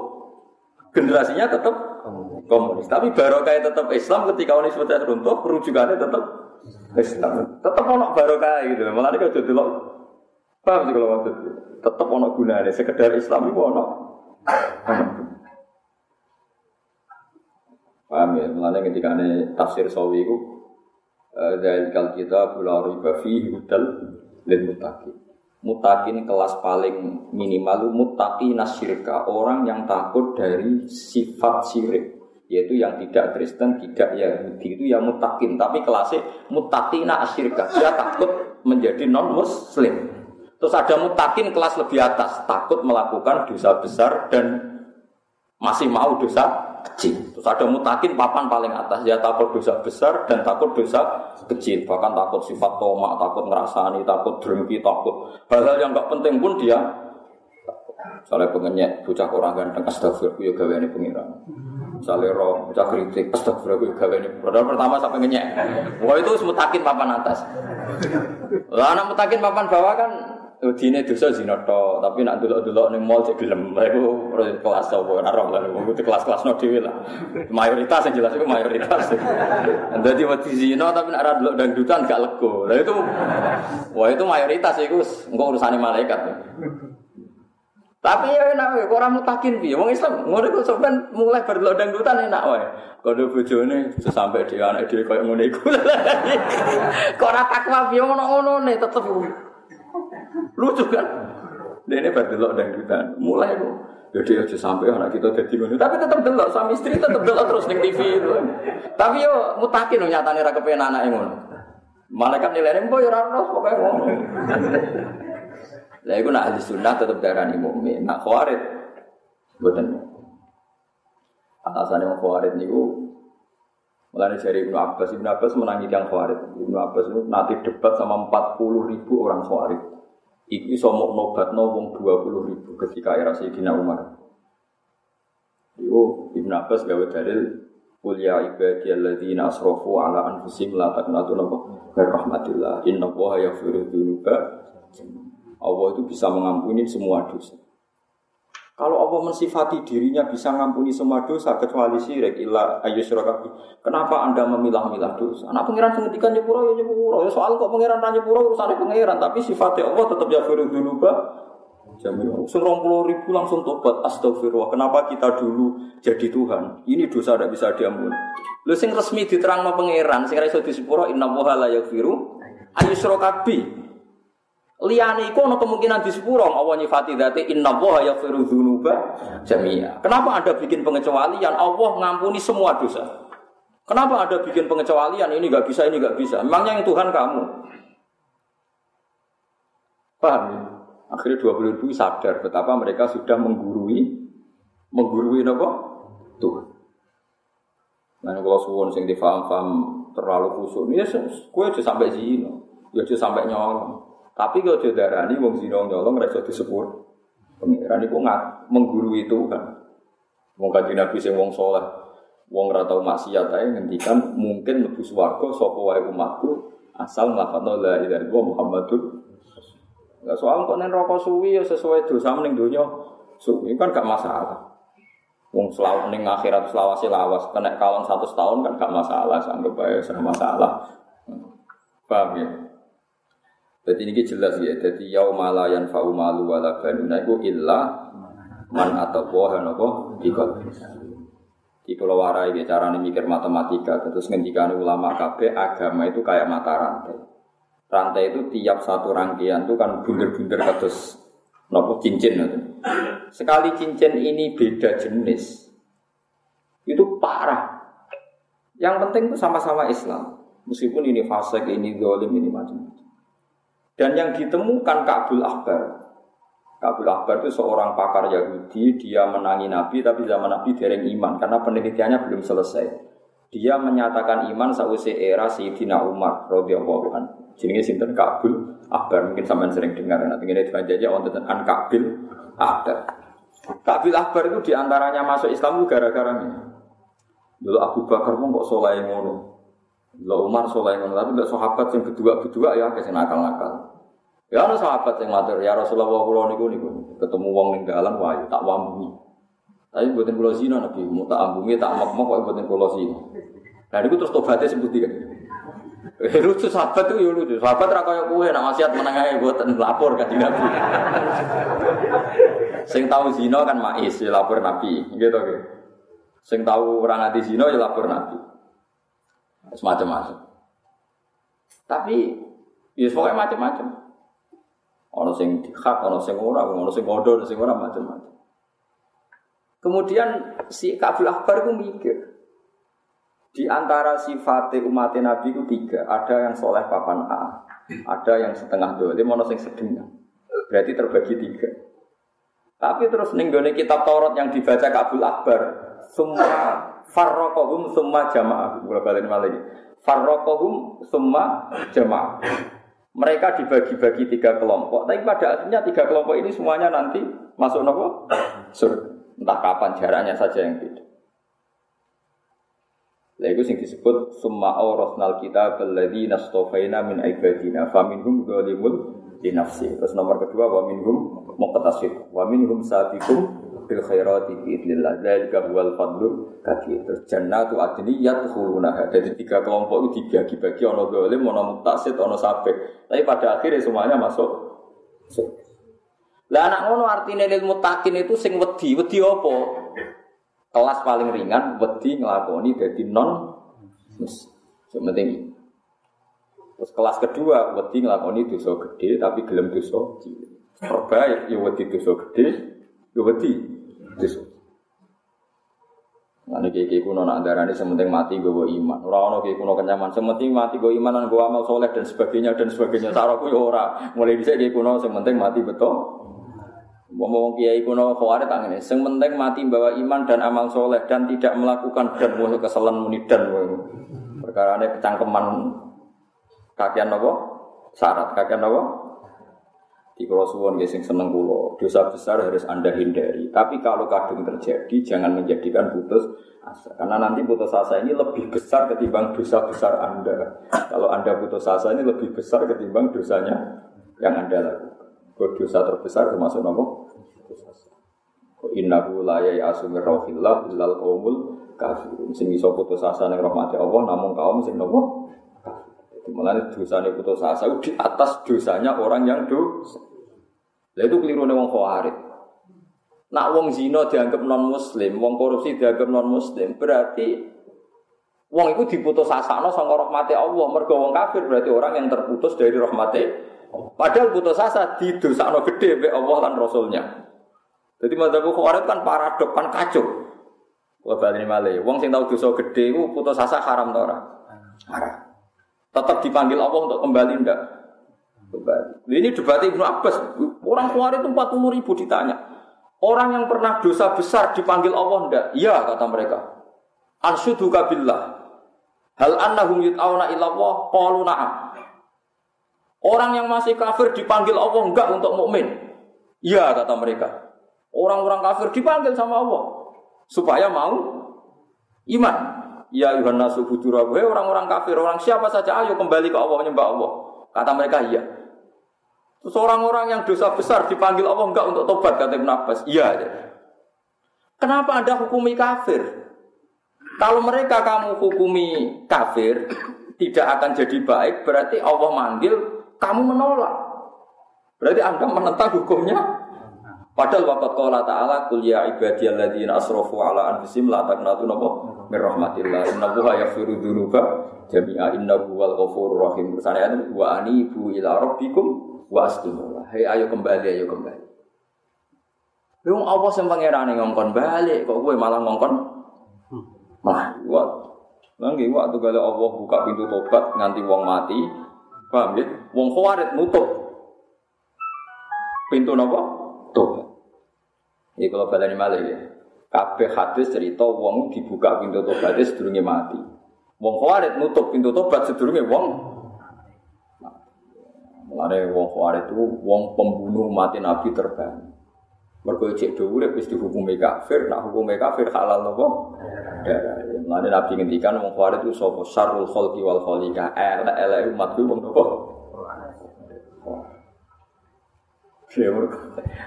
generasinya tetap komunis. Tapi barokah tetap Islam ketika Uni Soviet runtuh, rujukannya tetap Islam. Tetap ono barokah gitu. Malah ini kalau lo paham sih kalau maksud tetap ono gunanya. Sekedar Islam itu ono. Paham ya? Mulanya ketika ini tafsir sawi itu eh, dari kal kita pulau riba fi hudal dan mutaki. Mutaki kelas paling minimal mutaki nasyirka orang yang takut dari sifat syirik yaitu yang tidak Kristen, tidak Yahudi itu yang mutakin. Tapi kelasnya mutakina asyirka dia takut menjadi non Muslim. Terus ada mutakin kelas lebih atas, takut melakukan dosa besar dan masih mau dosa kecil. Terus ada mutakin papan paling atas, ya takut dosa besar dan takut dosa kecil. Bahkan takut sifat tomak, takut ngerasani, takut drengki, takut hal-hal yang nggak penting pun dia. Soalnya pengenyek, bocah orang ganteng, astagfirullah, ya gawe ini pengiran. Misalnya roh, bocah kritik, astagfirullah, ya gawe ini. Padahal pertama sampai ngenyek. Wah itu mutakin papan atas. Lah anak mutakin papan bawah kan Dine dosa zina to, tapi nak delok-delok ning mall cek gelem. Lah iku kelas apa ora roh lah itu kelas-kelas no dhewe lah. Mayoritas yang jelas itu mayoritas. Dadi wedi zina tapi nak ora delok dangdutan gak lego. Lah itu wah itu mayoritas iku engko urusane malaikat. Tapi ya enak wae, ora mutakin piye. Wong Islam ngono iku sampean mulai berdelok dangdutan enak wae. Kono bojone sampai dhewe anak dhewe koyo ngono iku. Kok ora takwa piye ngono-ngono tetep Lucu kan? Nah, ini berdelok dangdutan. Mulai lu. Jadi aja sampai anak kita jadi ngono. Tapi tetap delok suami istri tetap delok terus ning TV itu. Tapi yo mutakin nyatane ra kepen anake ngono. Malaikat nilainya mbok yo ora ono pokoke ngono. Lah iku nak ahli sunnah tetep darani mukmin. Nak khawarid mboten. Alasane wong khawarid niku Mulanya dari Ibnu Abbas, Ibnu Abbas menangi yang khawarid. Ibnu Abbas itu nanti debat sama 40 ribu orang khawarid. Iku iso mau nobat no wong dua puluh ribu ketika era Sayyidina Umar. Iku Ibn Abbas gawe dalil Kuliah ibadi alladzina asrafu ala anfusihim la taqnatu min rahmatillah. Inna Allaha yaghfiru dzunuba. Allah itu bisa mengampuni semua dosa. Kalau Allah mensifati dirinya bisa mengampuni semua dosa kecuali syirik illa ayyusyraka Kenapa Anda memilah-milah dosa? Anak pangeran sing ngendikan nyepuro ya nyepuro. Ya soal kok pangeran ra nyepuro urusane pangeran, tapi sifatnya Allah tetap ya firu dzunuba. Jamil. Sing ribu langsung tobat astagfirullah. Kenapa kita dulu jadi Tuhan? Ini dosa tidak bisa diampuni. Lu sing resmi diterangno pangeran, sing ra iso disepuro inna wa la yaghfiru ayyusyraka Liyane iku ana kemungkinan di sepuro Allah nyifati dzati inna wa yaghfiru dzunuba jami'a. Kenapa Anda bikin pengecualian? Allah ngampuni semua dosa. Kenapa Anda bikin pengecualian? Ini nggak bisa, ini nggak bisa. Memangnya yang Tuhan kamu. Paham ya? Akhirnya 20 ribu sadar betapa mereka sudah menggurui menggurui apa? Tuhan. Nah, kalau suwon sing difaham-faham terlalu khusus, ya aja sampai sini, ya sampai nyolong. Tapi kalau dia darani wong zina nyolong di disebut. Pengiran itu nggak menggurui itu kan. Wong kanjeng Nabi sing wong soleh, wong ora tau maksiat ae ngendikan mungkin mlebu swarga sapa wae umatku asal nglafadzno la ilaha illallah Muhammadur Lah soal kok nen rokok suwi ya sesuai dosa ning donya suwi kan gak masalah. Wong selalu ning akhirat selawase lawas kena kalon satu tahun kan gak masalah, anggap ae sama masalah. Paham ya? Jadi ini jelas ya. Jadi yaumala yang fa'u malu wala banuna itu illa man atau bohan apa dikot. Di pulau warai ya cara mikir matematika. Terus ngendikan ulama KB agama itu kayak mata rantai. Rantai itu tiap satu rangkaian itu kan bunder-bunder terus nopo cincin itu. Sekali cincin ini beda jenis, itu parah. Yang penting itu sama-sama Islam. Meskipun ini fase ini dolim, ini macam-macam. Dan yang ditemukan Kabul Akbar. Kabul Akbar itu seorang pakar Yahudi, dia menangi Nabi, tapi zaman Nabi dereng iman, karena penelitiannya belum selesai. Dia menyatakan iman sausai era Sayyidina Umar radhiyallahu anhu. Jenenge sinten Kabul Akbar, mungkin sampean sering dengar nanti ini dibaca wonten an Kabil Akbar. Kabil Akbar itu di antaranya masuk Islam gara-gara ini. Dulu Abu Bakar pun kok soleh ngono. Lo Umar soleh tapi nggak sahabat yang kedua-kedua ya kasih nakal-nakal. Ya ada sahabat yang matur, ya Rasulullah pulau niku niku ketemu wong ning dalan wah tak wambungi. Tapi buatin pulau zina nabi, mau tak ambungi tak mak mak kok buatin pulau zina. Nah niku terus tobatnya sebut tiga. Eh, lucu sahabat tuh ya lucu. Sahabat ra kaya kowe nak wasiat meneng ae mboten lapor kan Nabi. Sing tahu zina kan mais ya lapor Nabi, gitu gitu. Sing tahu orang ati zina ya lapor Nabi. Semacam-macam. Tapi ya pokoknya macam-macam. Ono sing dihak, ono sing ora, ono sing ngodo, ono sing ora macam-macam. Kemudian si Kabul Akbar itu mikir. Di antara sifat umat Nabi itu tiga. Ada yang soleh papan A, ada yang setengah dolim, ono sing sedengah. Berarti terbagi tiga. Tapi terus ninggone kitab Taurat yang dibaca Kabul Akbar, semua farrokohum semua jamaah. Gue balik malah ini. Farrokohum semua jamaah. Mereka dibagi-bagi tiga kelompok, tapi pada akhirnya tiga kelompok ini semuanya nanti masuk nopo sur. Entah kapan jaraknya saja yang beda. Lah itu yang disebut summa awrasnal kita beladi nastofaina min ibadina faminhum dhalimul di nafsi. Terus nomor kedua wa minhum muqtasid wa minhum sabiqum bil khairati bi idznillah. Dzalika huwal fadlul kabir. Terus jannatu adni yadkhulunaha. Jadi tiga kelompok itu dibagi-bagi ono zalim, ono muktasid, ono sabik. Tapi pada akhirnya semuanya masuk Lah anak ngono artinya lil mutakin itu sing wedi, wedi apa? Kelas paling ringan wedi nglakoni dadi non Yang penting Terus kelas kedua wedi nglakoni dosa gede tapi gelem dosa cilik. Terbaik ya wedi dosa gede, ya wedi Nah, ini kayak kuno nak darah ini sementing mati gue iman. Orang orang kayak kuno kenyaman, sementing mati gue iman dan gue amal soleh dan sebagainya dan sebagainya. Saraku ya ora. Mulai bisa kayak kuno sementing mati betul. Ngomong kiai kuno khawarit tangan ini. Sementing mati bawa iman dan amal soleh dan tidak melakukan dan mau keselan muni dan perkara ini kecangkeman kakian nopo syarat kakian nopo di kalau suwon sing seneng kulo, dosa besar harus anda hindari. Tapi kalau kadung terjadi, jangan menjadikan putus asa. Karena nanti putus asa ini lebih besar ketimbang dosa besar anda. Kalau anda putus asa ini lebih besar ketimbang dosanya yang anda lakukan. Dosa terbesar termasuk nopo. Innahu la ya'asumir rohillah illal qaumul kafirun. Sing iso putus asa ning rahmati Allah namun kaum sing nopo Mulane dosane putus asa di atas dosanya orang yang dosa. Lah itu keliru nih wong khawarij. Nak wong zina dianggap non muslim, wong korupsi dianggap non muslim, berarti wong itu diputus asakno sangka rahmati Allah. Mergo wong kafir berarti orang yang terputus dari rahmati Padahal putus asa didosakno gede be Allah dan Rasulnya. Jadi madzhab khawarij kan paradok, kan kacau. Wah balik malih. Wong sing tau dosa gede ku putus asa haram ta ora? Haram. Tetap dipanggil Allah untuk kembali ndak? Kembali. Ini debat Ibnu Abbas. Orang keluar itu 40 ribu ditanya. Orang yang pernah dosa besar dipanggil Allah ndak? Iya kata mereka. Arsyuduka billah. Hal annahum yut'auna ilallah qalu na'am. Orang yang masih kafir dipanggil Allah enggak untuk mukmin. Iya kata mereka. Orang-orang kafir dipanggil sama Allah supaya mau iman. Ya Yuhan nasu orang-orang kafir, orang siapa saja ayo kembali ke Allah menyembah Allah. Kata mereka iya. Terus orang-orang yang dosa besar dipanggil Allah enggak untuk tobat kata Ibn Abbas. Iya. Kenapa Anda hukumi kafir? Kalau mereka kamu hukumi kafir tidak akan jadi baik, berarti Allah manggil kamu menolak. Berarti Anda menentang hukumnya. Padahal waqat qala ta'ala qul ya ibadiyalladzina asrafu ala anfusihim la taqnatu napa mir rahmatillah innallaha yaghfiru dzunuba jami'a innahu wal ghafurur rahim. Sana wa anibu ila rabbikum wa astimullah. Hei ayo kembali, ayo kembali. Wong apa sing pangerane ngongkon balik kok kowe malah ngongkon malah kuat. Lagi waktu kalau Allah buka pintu tobat nganti wong mati, paham ya? Wong khawarit nutup pintu nopo? Tobat. Ini kalau balani malah ya. Kabeh hadis cerita wong dibuka pintu tobat sedurunge mati. Wong khawarit nutup pintu tobat sedurunge wong Mulane wong Khawarij itu wong pembunuh mati Nabi terbaik. Mergo cek dhuwur wis dihukumi kafir, nak hukume kafir halal nopo? Darah. Nabi ngendikan wong Khawarij itu sapa syarrul khalqi wal khaliqa. Elek-elek ku wong nopo?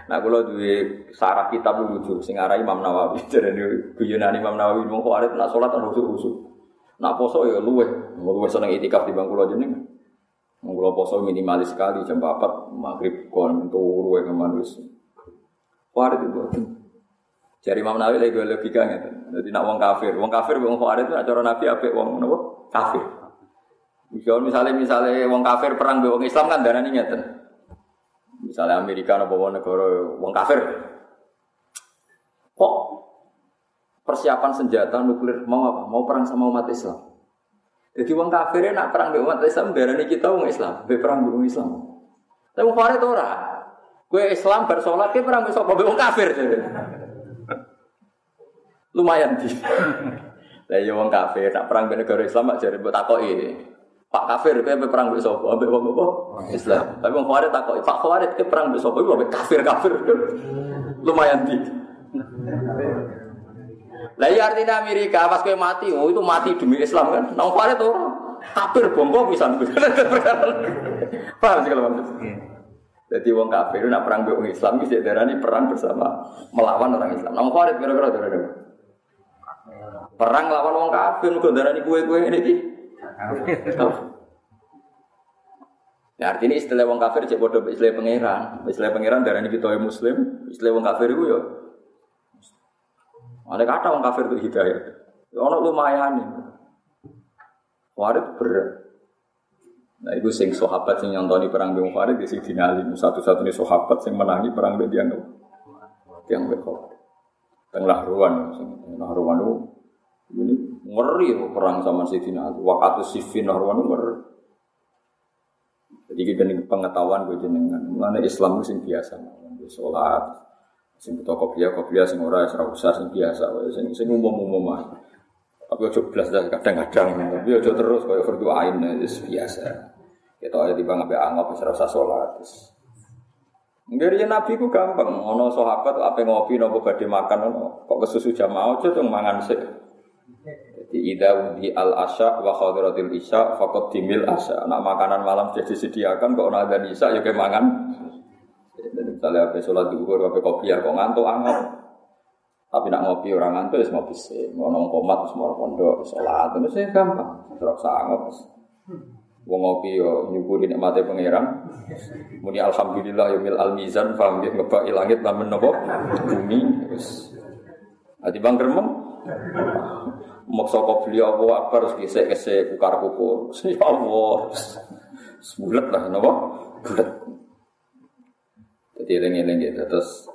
Nah, kalau duwe sarah kitab lucu, sing arah Imam Nawawi, jadi guyonan Imam Nawawi, mau khawatir nak sholat kan khusus-khusus. Nak poso ya luwe, luwe seneng itikaf di bangku jeneng. Mengkulo poso minimalis sekali jam 4 maghrib kon turu yang manusia. Warid itu. Jadi Imam Nawawi lagi logika gitu. Jadi nak wong kafir, wong kafir wong khawarij itu acara Nabi apik wong napa? Kafir. Misalnya misalnya misalnya wong kafir perang wong Islam kan darah ini ngeten. Misalnya Amerika nopo negara wong kafir. Kok persiapan senjata nuklir mau apa? Mau perang sama umat Islam. Jadi wong kafir nak perang dengan umat Islam darah ini kita wong Islam, be perang dengan Islam. Tapi wong kafir itu ora. Gue Islam bersolat, ke perang besok wong kafir. Lumayan di. Lah ya wong kafir tak perang dengan negara Islam mak jare mbok takoki. Pak kafir kowe perang mbek sapa? Mbek wong apa? Islam. Tapi wong kafir takoki, Pak kafir kowe perang mbek sapa? Mbek kafir-kafir. Lumayan di. Lah ya artinya Amerika pas kowe mati, oh itu mati demi Islam kan. Nang kafir tuh kafir bom bisa. Paham sih kalau maksud? Jadi wong kafir nak perang mbek Islam iki darani perang bersama melawan orang Islam. Nang kafir kira-kira darani Perang lawan wong kafir kok darani kue-kue ini iki. Ya artinya istilah wong kafir cek bodoh istilah pangeran. Istilah pangeran darani kita yang muslim, istilah wong kafir itu ya. Ada kata wong kafir itu hidayah. Ya ono lumayan nih. Warid berat. Nah itu sing sahabat sing nyontoni perang Bung Farid di sini Ali satu-satunya sahabat sing menangi perang Bedian yang bekal. Tengah ruan, tengah ruan itu ini ngeri perang sama Sayyidina Ali. Waktu Siffin Narwan ngeri. Jadi kita ini pengetahuan gue jenengan. Mana Islam itu sing biasa. Sholat, sing butuh kopiah, kopiah sing ora ora usah sing biasa, sing sing umum-umum aja. Tapi ojo belas dah kadang-kadang, tapi ojo terus kaya fardu ain wis biasa. Kita aja di bangga anggap ora usah sholat. Ngeri Nabi ku gampang, ono sahabat apa ngopi nopo badhe makan kok kesusu jamaah aja tuh mangan sih. Jadi ida di al asya wa khadiratil isya fakot dimil asya. Nak makanan malam sudah disediakan kok ada isya ya kemangan. Jadi misalnya apa sholat duhur, apa kopi ya kok ngantuk angop. Tapi nak ngopi orang ngantuk ya ngopi sih. Mau nong komat semua pondok sholat itu sih gampang. Terus angop. Wong ngopi yo nyukuri nikmate pangeran. Muni alhamdulillah yo mil al mizan paham nggih ngebaki langit lamun napa bumi wis. Ati bang gremeng Maksa kau beli apa apa harus kisah kukar kukur. Ya Allah, sebulat lah, nopo bulat. Jadi ini gitu terus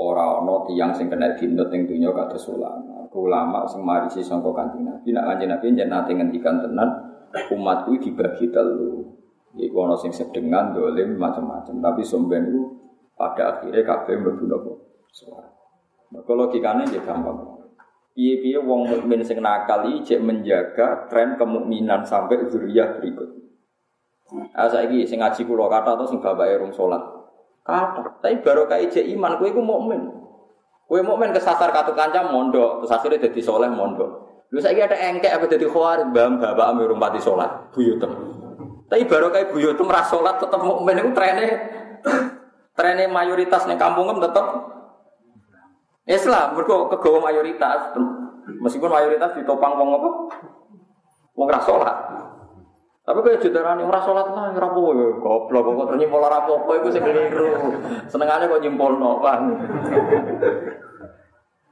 orang no tiang sing kena dinut yang dunia kata ulama. Ulama sing marisi sangko kanjeng nabi. Nak kanjeng nabi jangan nanti ngendikan tenan umatku dibagi telu. Iku ono sing sedengan dolim macam-macam. Tapi somben pada akhirnya kabeh mlebu napa? Suara. Maka logikanya dia gampang. Piye-piye wong mukmin sing nakal iki menjaga tren kemukminan sampai zuriyah berikut. Ah saiki sing ngaji kula kata atau sing bapake rung salat. Kata, tapi baru kayak cek iman kowe iku mukmin. Kowe mukmin kesasar katu kancam mondok, terus akhirnya dadi soleh mondok. Lu saiki ada engkek apa dadi khawarij, mbam bapak ame urung pati salat, buyutem. Tapi baru kayak buyutem ra salat tetep mukmin iku trene trene mayoritas ning kampungem tetep Islam mergo kegawa mayoritas. Meskipun mayoritas ditopang wong apa? Wong ra salat. Tapi kaya judarane ora salat lah ora apa ya goblok kok ternyata ora apa-apa iku sing keliru. Senengane kok nyimpulno, Bang.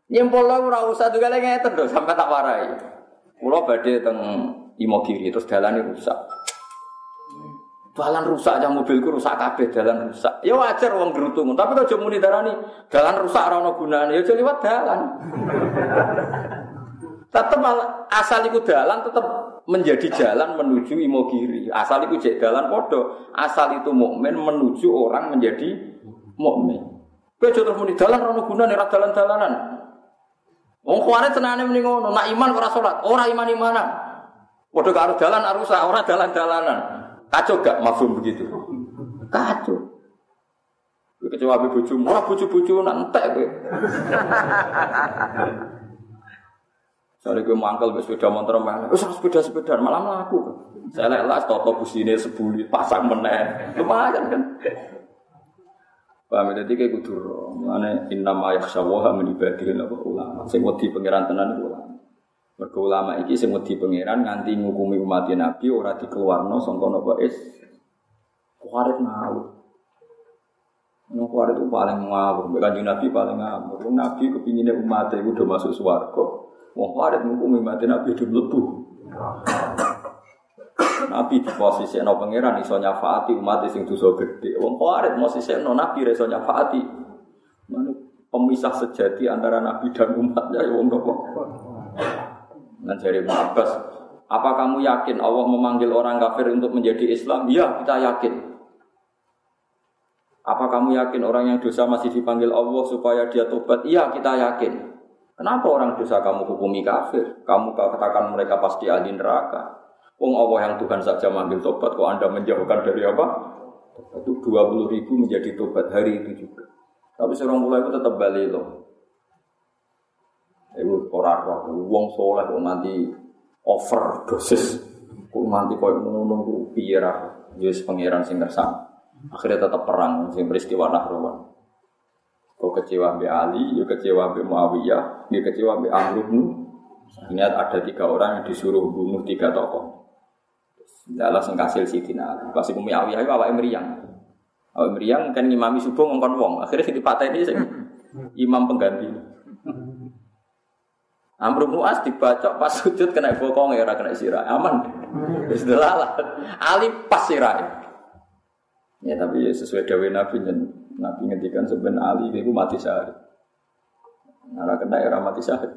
Nyimpulno ora usah juga ngeten lho sampai tak warai. Kula badhe teng Imogiri terus dalane rusak. Dalan rusak aja mobilku rusak kabeh dalan rusak. Ya wajar wong gerutung, tapi kok muni darani dalan rusak ora ono gunane, ya liwat dalan. tetap asal iku dalan tetap menjadi jalan menuju Imogiri. Asal iku jek dalan asal itu mukmin menuju orang menjadi mukmin. Kowe terus muni dalan ora ono gunane, ora dalan-dalanan. Wong kuwarit senane muni ngono, nak iman ora salat, ora iman-imanan. Padha karo dalan rusak, ora dalan-dalanan. Kacau gak mafhum begitu? Kacau. Kecewa abe bojo, ora bojo-bojo nantek kowe. Soalnya gue mangkel ke sepeda motor mana? Wes sepeda sepeda malam laku. Saya lihat lah toto busine sebuli pasang meneh. Lumayan kan. Paham jadi kayak kudu mana inna ma yakhshawaha min ibadihi ulama. Sing wedi pangeran tenan ulama. Mergo ulama iki sing wedi pangeran nganti ngukumi umat Nabi ora dikeluarno sangka napa is kuarit ngawur. Nang kuwarit itu paling ngawur, kanjeng Nabi paling ngawur. Nabi kepinginnya umat itu udah masuk swarga. Wong kuwarit ngukumi mati Nabi udah mlebu. Nabi di posisi no pangeran iso nyafaati umat sing dosa gede. Wong kuwarit posisi no Nabi iso nyafaati. Mana pemisah sejati antara Nabi dan umatnya ya wong nopo. Nah dari Abbas, apa kamu yakin Allah memanggil orang kafir untuk menjadi Islam? Iya, kita yakin. Apa kamu yakin orang yang dosa masih dipanggil Allah supaya dia tobat? Iya, kita yakin. Kenapa orang dosa kamu hukumi kafir? Kamu katakan mereka pasti ahli neraka. Wong Allah yang Tuhan saja manggil tobat, kok Anda menjauhkan dari apa? Itu 20 ribu menjadi tobat hari itu juga. Tapi seorang mulai itu tetap balik loh. Itu orang roh, wong soleh kok nanti dosis, kok nanti kau ngono biar Yesus pangeran sing. Akhirnya tetap perang, sing peristiwa Nahrawan. Kau kecewa Mbak Ali, ya kecewa Mbak Muawiyah, ya kecewa Mbak Amr bin Ingat ada tiga orang yang disuruh bunuh tiga tokoh. Dalam sengkasil Sidina Ali. Pas ibu Muawiyah itu awak meriang. Awak meriang kan ngimami subuh ngongkon wong. Akhirnya si ini sing imam pengganti. Amr bin As dibacok pas sujud kena bokong ya kena sirah. Aman. Wis Ali pas sirah. Ya tapi ya sesuai dawe Nabi dan Nabi ngendikan sebenarnya Ali itu mati syahid. Nara kena era mati syahid.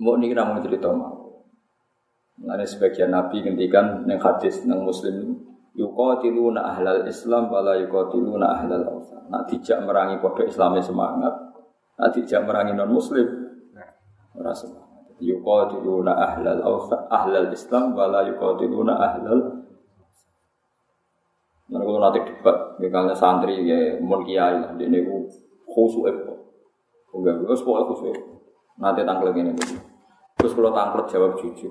Mau nih kita mau cerita mau. Nanti sebagian Nabi ngendikan neng hadis neng Muslim yuqatiluna ahlal Islam wala yuqatiluna ahlal awsan. Nak dijak merangi kode Islamnya semangat, nak dijak merangi non Muslim ora semangat. Yuqatiluna ahlal ahlal Islam wala yuqatiluna ahlal Nah, kalau nanti debat, misalnya santri ya mun kiai lah, ini ku khusyuk itu. Enggak, gue sekolah khusyuk. Nanti tangkel ini. Terus kalau tangkel jawab jujur.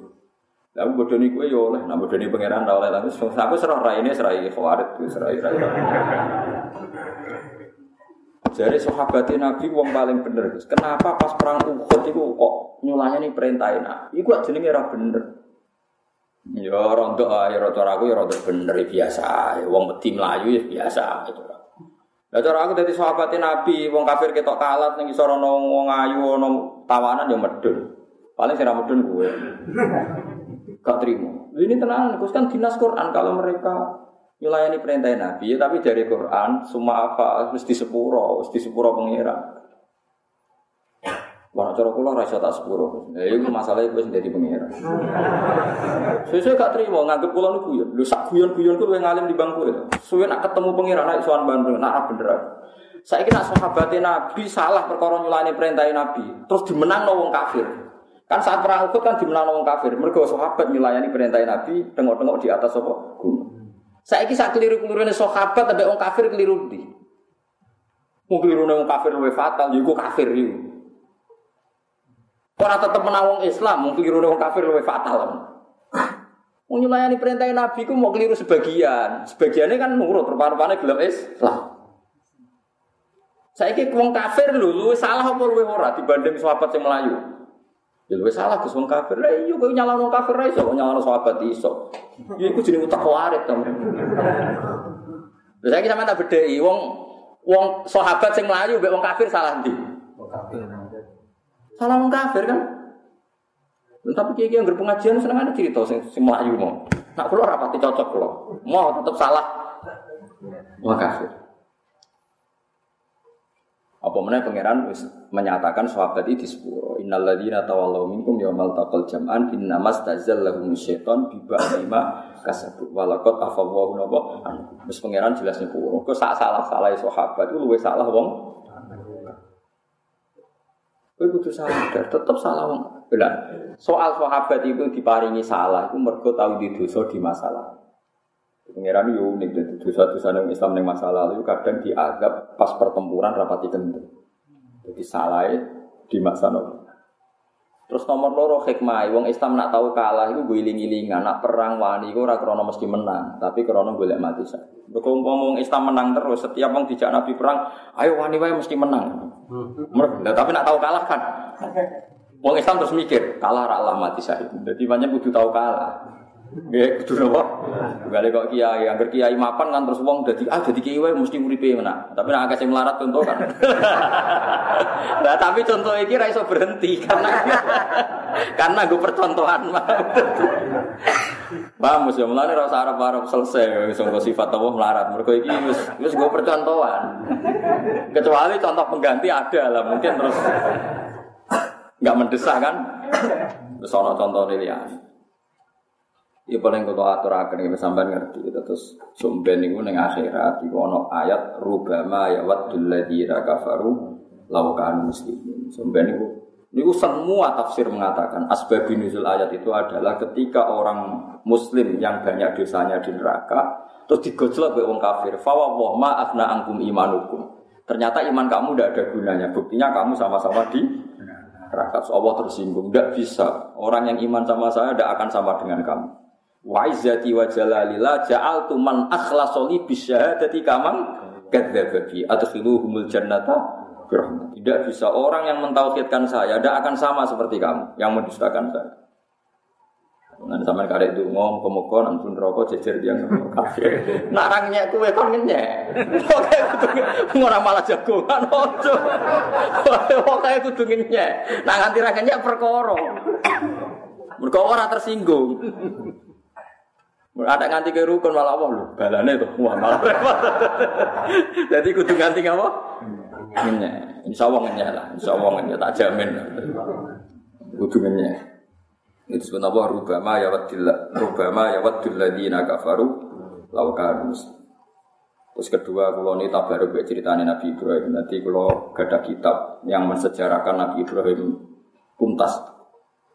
Lalu bodoh nih gue ya oleh, nah bodoh nih pangeran dah oleh tapi aku serah rai ini serai khawarit serai rai. Jadi sahabat Nabi wong paling bener. Kenapa pas perang Uhud itu kok nyulanya nih perintahin? Iku jenenge ora bener. Ya rontok ya cara aku ya rontok bener ya biasa. Wong wedi melayu ya biasa itu. Lah cara aku dadi sahabat Nabi, wong kafir ketok kalat ning isor ana wong ayu ana tawanan ya medun. Paling sing medun gue. Gak terima. Ini tenang, Gus kan dinas Quran kalau mereka nyulayani perintah Nabi, tapi dari Quran semua apa mesti sepuro, mesti sepuro pengira. Wah, cara kula ora tak sepuro. Ya iku masalah wis dadi pengira. Sesuk gak trimo nganggep kula niku ya. Lho sak guyon-guyon ku luwih ngalim di bangku ya. Suwe nak ketemu pengira nak isoan Bandung, nak bener. Saiki nak sahabate Nabi salah perkara nyulani perintah Nabi, terus dimenang wong kafir. Kan saat perang Uhud kan dimenang wong kafir. Mergo sahabat nyulayani perintah Nabi tengok-tengok di atas apa? Gunung. Saiki sak keliru-kelirune sahabat ambek wong kafir keliru ndi? Wong keliru wong kafir luwih fatal, ya iku kafir iku. Orang tetap menawang Islam, mungkin keliru orang kafir lebih fatal. Nyulayani perintah Nabi ku mau keliru sebagian, sebagiannya kan nurut, rupa-rupanya gelap Islam. Saya kira wong kafir lu, lu salah apa lu ora dibanding sahabat yang Melayu. Ya lu salah ke wong kafir. Lah iya kok nyalahno kafir ra iso, nyalahno sahabat iso. Ya iku jenenge utak warit to. Lha saiki sampean tak bedheki wong wong sahabat sing Melayu mbek wong kafir salah ndi? Wong kafir. Salah wong kafir kan. Tapi kiai yang berpengajian seneng ada cerita sing sing melayu mau. Nak kulo rapati cocok kulo. Mau tetap salah. Wong kafir. Apa mana pangeran menyatakan sahabat itu sepuro. Innal ladzina tawallaw minkum yaumal taqal jam'an innamas tazallahum syaiton bi ba'dima kasabu walaqad afallahu napa. Wis pangeran jelas niku. Kok sak salah-salah sahabat itu luwih salah wong Kowe kudu sadar, tetep salah wong. Belah. Soal sahabat itu diparingi salah, itu mergo tahu di dosa di masalah. Pengiran yo unik jadi dosa-dosa yang Islam yang masa lalu kadang diadab pas pertempuran rapati kendeng. Jadi salah di masa lalu. Terus nomor loro hikmah, wong Islam nak tahu kalah itu gue iling-ilingan, nak perang wani gue krono mesti menang, tapi krono golek mati sa. Bekong ngomong Islam menang terus, setiap wong dijak Nabi perang, ayo wani wae mesti menang. Hmm. tapi nak tahu kalah kan. Wong Islam terus mikir, kalah ra Allah mati syahid. Jadi banyak kudu tahu kalah. Ya, kudu napa? Gale kok kiai, angger kiai mapan kan terus wong dadi ah dadi kiai wae mesti uripe menak. Tapi nek akeh melarat contoh kan. Nah, tapi contoh iki ra iso berhenti karena karena gue percontohan. Paham ya mulane ora usah arep-arep selesai wis sifat Allah melarat. Mergo iki wis wis gue percontohan. Kecuali contoh pengganti ada lah mungkin terus nggak mendesak kan. Terus ono contoh liyane. Ya paling kalau aturaken iki sampean ngerti gitu. terus sumben niku ning akhirat iku ana ayat rubama ya waddul ladzina kafaru law kanu muslimin. Sumben niku niku semua tafsir mengatakan asbab nuzul ayat itu adalah ketika orang muslim yang banyak dosanya di neraka terus digojlok oleh wong kafir. Fa wa ma afna angkum imanukum. Ternyata iman kamu tidak ada gunanya. Buktinya kamu sama-sama di neraka. Allah tersinggung. Tidak bisa. Orang yang iman sama saya tidak akan sama dengan kamu. Wa izzati wa jalalillah ja'altu man akhlasoli bisyahadati kamang kadzababi adkhiluhumul jannata Tidak bisa orang yang mentauhidkan saya tidak akan sama seperti kamu yang mendustakan saya. Nanti sama karek itu ngom komoko nampun rokok jejer dia kafir. Narangnya kue kon ngenyek. Oke ngora malah jagongan ojo. Oke kudu ngenyek. Nah nganti ra ngenyek perkara. Ora tersinggung. Ada nganti ke rukun malah apa lho, balane tuh, wah malah repot. Jadi kudu nganti apa? Insya Allah ngenyek lah, insya Allah ngenyek tak jamin. Kudu ngenyek. Itu sebenarnya apa? Rubama ya wadil, rubama ya wadil ladina kafaru laukan Terus kedua, kalau ini tabaruk ceritanya Nabi Ibrahim. Nanti kalau gada kitab yang mensejarahkan Nabi Ibrahim tuntas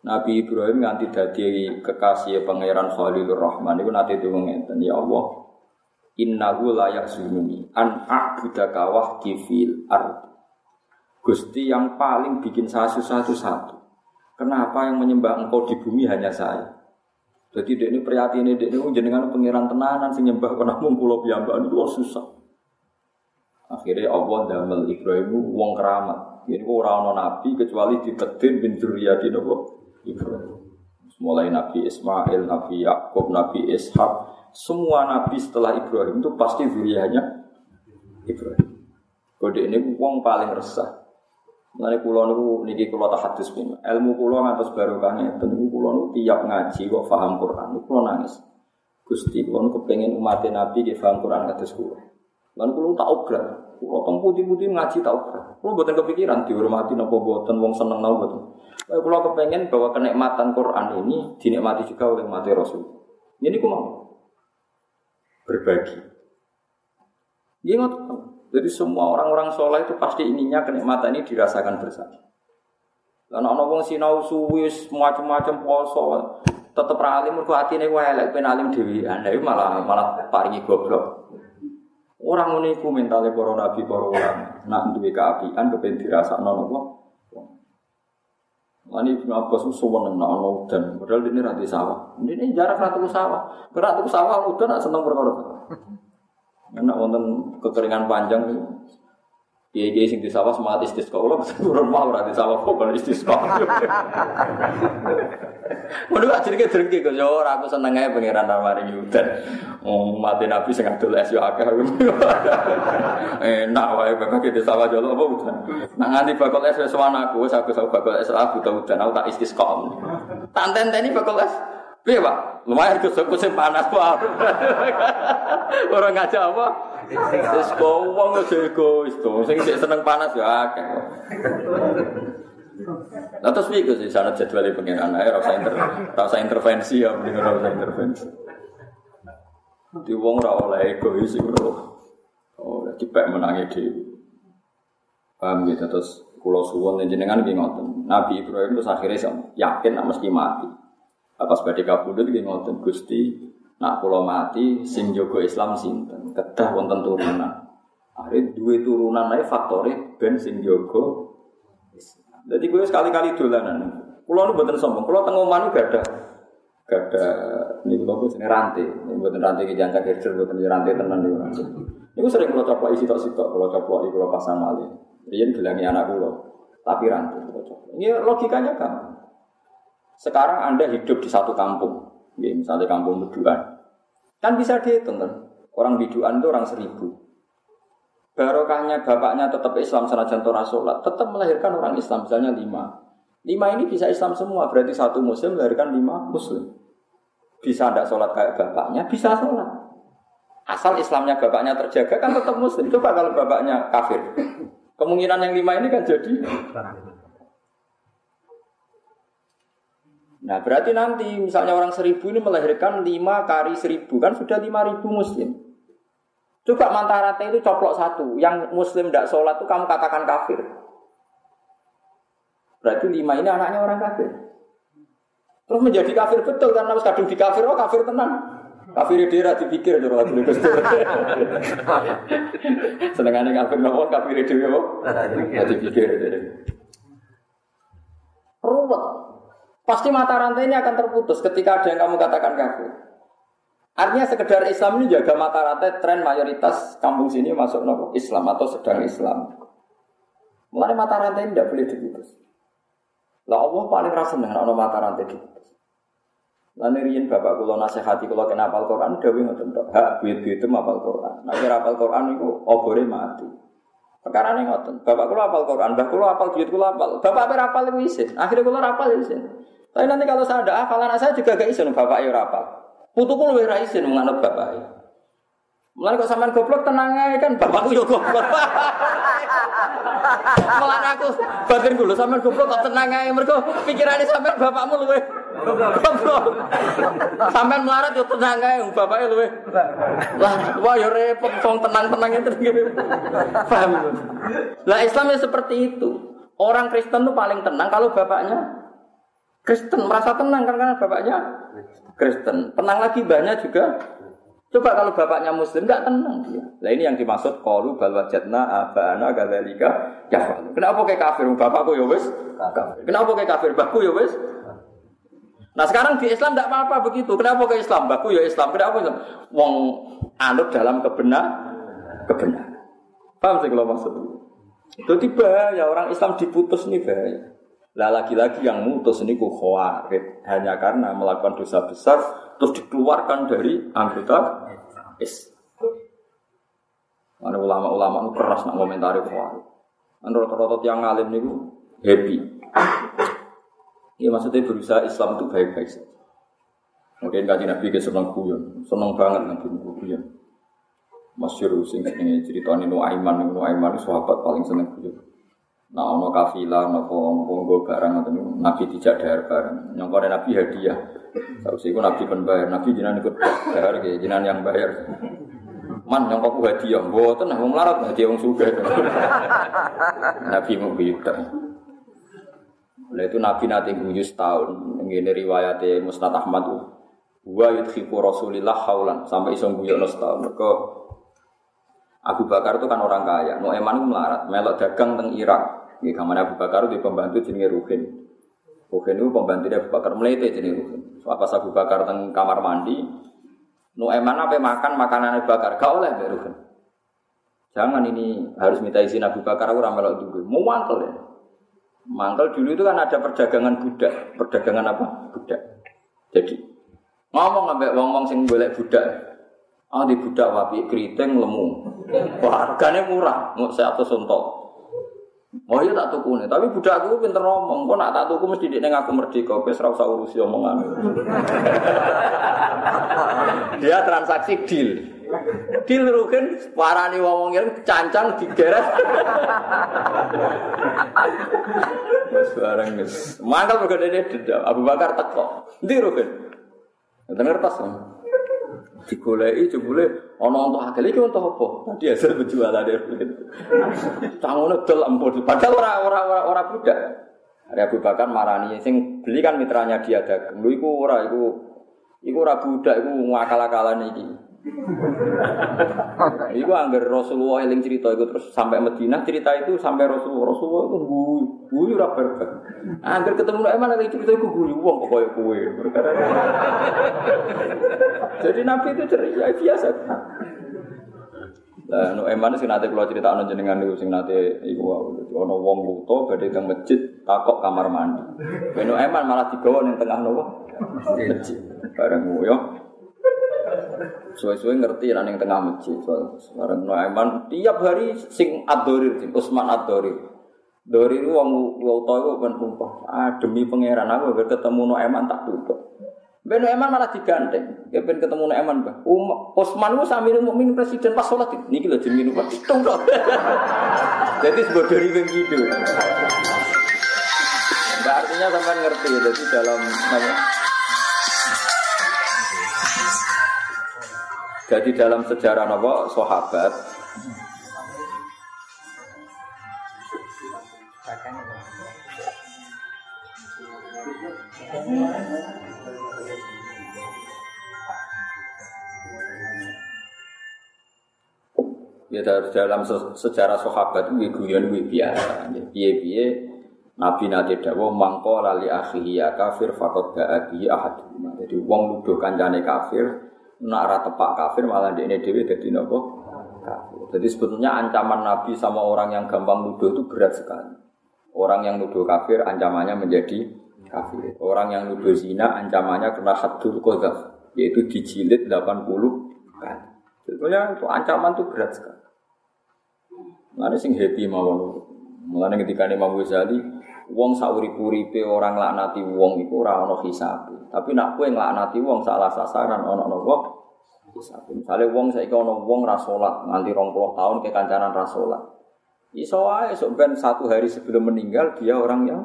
Nabi Ibrahim nganti dadi kekasih pangeran Khalilur Rahman. Itu nanti itu ngeten ya Allah. Innahu layak sununi an a'budaka wahdi fil ard. Gusti yang paling bikin saya susah itu satu. Kenapa yang menyembah engkau di bumi hanya saya? Jadi dek ini prihatin ini dek ini jenengan pangeran tenanan sing nyembah kena mung kula itu susah. Akhirnya Allah damel Ibrahim wong keramat. Ini orang nabi kecuali ditetin bin Zuriyati nopo. Mulai Nabi Ismail, Nabi Yakub, Nabi Ishak, semua nabi setelah Ibrahim itu pasti zuriyahnya Ibrahim. Kode ini uang paling resah. Mulai pulau niku niki kulo tak hadis pun. Ilmu pulau ngantos barokahnya. Tentu pulau niku tiap ngaji kok paham Quran. Pulau nangis. Gusti pulau niku pengen umat Nabi di paham Quran kados kulo. Lalu kulo tak obrak. Kulo teng putih-putih ngaji obrak. Kulo buatan kepikiran dihormati napa buatan wong seneng napa buatan. Kalau kepengen bahwa kenikmatan Quran ini dinikmati juga oleh mati Rasul. Ini ku mau berbagi. Ingat, jadi semua orang-orang soleh itu pasti ininya kenikmatan ini dirasakan bersama. Karena orang wong sinau suwis macam-macam poso tetep ralim mergo atine wae elek ben alim malah malah paringi goblok. Orang ngene iku mentale para nabi para ulama. Nak duwe keapian kepen dirasakno napa? Ini Ibnu Abbas suweneng nak ana udan, padahal ini ra sawah. Ini jarak ratu sawah. Ratu sawah udan nak seneng perkara. Enak wonten kekeringan panjang Iya iya sing di sawah semangat istisqa. Bisa turun mau ora di sawah pokok istisqa. Mun gak jadi drengki kok yo ora aku seneng ae pangeran mari udan. Oh mati nabi sing adol es yo akeh. Enak wae bapak di sawah jolo apa udan. Nah nganti bakal es wis aku wis aku bakal es aku udan aku tak istisqa. Tak tenteni bakal es Piye, Pak? Lumayan kusuk kusuk panas, Pak. Orang ngajak apa? Wis wong aja egois to. Sing sik seneng panas ya akeh. Lah terus piye sih sana jadwal pengiran ae ora usah inter intervensi ya mending ora usah intervensi. Di wong ora oleh egois iku Oh, dipek menangi dhewe. Paham gitu terus kula suwun jenengan nggih ngoten. Nabi Ibrahim terus akhirnya yakin mesti mati. Apa sebagai kabudut nggih ngoten Gusti, nak kula mati sing jaga Islam sinten? Kedah wonten turunan. Akhirnya dua turunan ae faktore ben sing jaga. Jadi gue sekali-kali dolanan. Kulo nu mboten sombong. Kulo teng omah gak ada gak ada ini kulo sini rantai. Ini mboten rantai ki jancak kerja mboten rantai tenan niku rantai. Niku sering kulo coplok isi tok kulo coplok kulo pasang malih. Riyen gelangi anak kulo. Tapi rantai kulo coplok. Ini logikanya kan. Sekarang Anda hidup di satu kampung. Ya, misalnya kampung biduan. Kan bisa dihitung kan. Orang biduan itu orang seribu. Barokahnya bapaknya tetap Islam senajan Torah sholat, tetap melahirkan orang Islam misalnya lima. Lima ini bisa Islam semua, berarti satu muslim melahirkan lima muslim. Bisa tidak sholat kayak bapaknya, bisa sholat. Asal Islamnya bapaknya terjaga kan tetap muslim. Coba kalau bapaknya kafir. Kemungkinan yang lima ini kan jadi Nah berarti nanti misalnya orang seribu ini melahirkan lima kali seribu kan sudah lima ribu muslim. Coba mantarate itu coplok satu, yang muslim tidak sholat itu kamu katakan kafir. Berarti lima ini anaknya orang kafir. Terus menjadi kafir betul karena harus kadung di kafir, oh kafir tenang. Kafir di daerah dipikir jero lagi Gus. Senengane kafir nopo kafir dhewe kok. Dipikir. Pasti mata rantai ini akan terputus ketika ada yang kamu katakan kafir. Artinya sekedar Islam ini jaga mata rantai tren mayoritas kampung sini masuk nopo Islam atau sedang Islam. Mulai mata rantai ini tidak boleh diputus. Lah Allah paling rasa dengan ono mata rantai diputus. Lalu riyen bapak kulo nasihati kulo kena apal Quran, dewi ngoten tok. Hak duit duit itu apal Quran. Kira apal Quran itu obore mati. Perkara ini ngoten. Bapak kulo apal Quran, mbah kulo apal duit kulo apal. Bapak apa apal itu isin. Akhirnya kulo apal isin. Tapi nanti kalau saya ada hafalan saya juga gak isin bapak ya rapal. Putuku lebih ra isin menganut bapak. Mulai kok sampean goblok tenang aja kan bapakku yo goblok. Malah aku batin dulu sampean goblok kok tenang aja mergo pikirane sampean bapakmu luwe goblok. Sampean melarat yo tenang aja bapaknya luwe. Lah wah yo repot wong tenang-tenang itu Paham? Lah Islam ya seperti itu. Orang Kristen tuh paling tenang kalau bapaknya Kristen merasa tenang kan karena bapaknya Kristen. Tenang lagi banyak juga. Coba kalau bapaknya Muslim nggak tenang dia. Nah ini yang dimaksud kalu bal wajadna abana gadzalika ya. Kenapa kayak kafir? Bapakku ya wis Kenapa kayak kafir? Bapakku ya wis Nah sekarang di Islam tidak apa-apa begitu. Kenapa ke Islam? Baku ya Islam. Kenapa Islam? Wong anut dalam kebenar, kebenar. Paham sih kalau maksud? Itu tiba ya orang Islam diputus nih bahaya. Lah lagi-lagi yang mutus ini khawarid hanya karena melakukan dosa besar terus dikeluarkan dari anggota is. Mana ulama-ulama itu keras nak komentari khawarid. Menurut rotot yang ngalim itu happy. Ya maksudnya berusaha Islam itu baik-baik saja. Mungkin kaji Nabi ke seneng kuyon, seneng banget Nabi kuyon. Masyur sing cerita ini Nuaiman, Nuaiman itu sahabat paling seneng kuyon. Nah, ono kafilah, nopo nggo barang atau nabi tidak dahar barang. Nyongkone nabi hadiah. Tahu sih, nabi penbayar, nabi jinan ikut dahar, kayak jinan yang bayar. Man nyongkokku hadiah, buatan, nah, melarat hadiah wong suga. nabi mau biutan. Nah itu Nabi nanti guyu setahun. Ini riwayatnya Musnad Ahmad. Wa yudhiku Rasulillah haulan sampai iso guyu setahun. Mereka Abu Bakar itu kan orang kaya. Nu'eman itu melarat, melok dagang teng Irak. Ini kamar Abu Bakar di pembantu jenenge Ruhin. Ruhin itu pembantu Abu Bakar melete jenenge Ruhin. Pas Abu Bakar teng kamar mandi, nu eman apa makan makanan Abu Bakar, gak oleh Mbak Ruhin. Jangan ini harus minta izin Abu Bakar aku ramelok dulu. Mau mantel ya. Mantel dulu itu kan ada perdagangan budak. Perdagangan apa? Budak. Jadi ngomong ambek wong-wong sing golek budak. Ah di budak wapi keriting lemu. Harganya murah, mau saya atau sontok. Oh iya tak tuku nih, tapi budak aku pinter ngomong. Kok nak tak tuku mesti dia aku merdeka, wis ora usah urusi omongan. dia transaksi deal. Deal rugen parani wong wong cancang digeret. Bareng wis. Mangkal mergo dene dendam. Abu Bakar teko. Ndi rugen? Ngerti tas. Digoleki jebule ana untuk akeh iki untuk apa? Tadi hasil penjualan dia. Tangone dol ampun. Padahal ora ora ora budak. Ada Abu Bakar marani sing beli kan mitranya dia dagang. Lu iku ora iku iku ora budak iku ngakal-akalan iki. Iku anggar Rasulullah eling cerita itu terus sampai Madinah cerita itu sampai Rasulullah Rasulullah itu guyu guyu ra berkat. Anggar ketemu nek mana itu cerita itu guyu wong kok koyo. Jadi Nabi itu ceria biasa. Lah no eman sing nate kula critakno jenengan niku sing nate iku ana wong buta badhe teng masjid takok kamar mandi. Ben eman malah digawa ning tengah nopo? Masjid. Bareng yo. Suwe-suwe ngerti nang ning tengah masjid. Bareng Nuaiman tiap hari sing Ad-Dorir, Usman Ad-Dorir. Dori itu wong wong tua itu kan sumpah. Ah demi pangeran aku biar ketemu no eman tak tutup. Ben eman malah digandeng. Ya ben ketemu no eman bah. Um, Osman itu sambil mukmin presiden pas ini kilo jenis minum hitung dong. Jadi sebuah dari yang gitu. Nah, artinya sampai ngerti ya. Jadi dalam Jadi dalam sejarah apa sahabat Ya dalam sejarah sahabat itu guyon biasa. Piye-piye Nabi nate dawa mangko lali akhihi ya kafir fakot ba'adi ahad. Jadi wong nuduh kancane kafir, nak ora tepak kafir malah dekne dhewe dadi napa? Kafir. Jadi sebetulnya ancaman Nabi sama orang yang gampang nuduh itu berat sekali. Orang yang nuduh kafir ancamannya menjadi kafir. Orang yang nuduh zina ancamannya kena haddul qadzaf, yaitu dijilid 80 kali. Sebetulnya itu ancaman itu berat sekali. Mulane sing happy mawon. Mulane ketika Imam Ghazali, wong sauri-uripe orang laknati wong iku ora ana hisab. Tapi nak kowe nglaknati wong salah sasaran ana napa? Hisab. Misale wong saiki ana wong ra salat nganti 20 tahun ke kancanan ra salat. Iso wae sok ben satu hari sebelum meninggal dia orang yang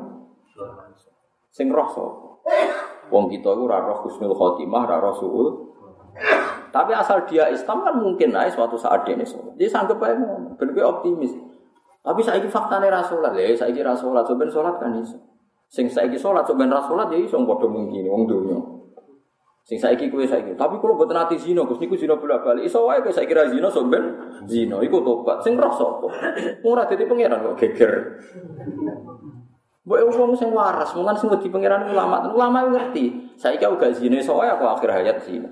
sing roh sapa? Wong kita iku ora roh husnul khotimah, ora roh suul tapi asal dia Islam kan mungkin naik suatu saat dia sholat. Dia sanggup aja ngomong, optimis. Tapi saya ini faktanya rasulat ya, saya ini rasulat, coba sholat kan iso. Sing saya ini sholat, coba rasulat ya iso bodoh mungkin, wong dunia. Sing kue saya ini. Tapi kalau buat nanti zino, gus niku zino bolak balik. Iso wae saya kira zino, coba zino, ikut tobat. Sing roh sopo. Murah jadi pangeran kok geger. Boleh wong sing waras, mungkin sing di pangeran ulama, ulama ngerti. Saya kira gak zino, soalnya aku akhir hayat zino.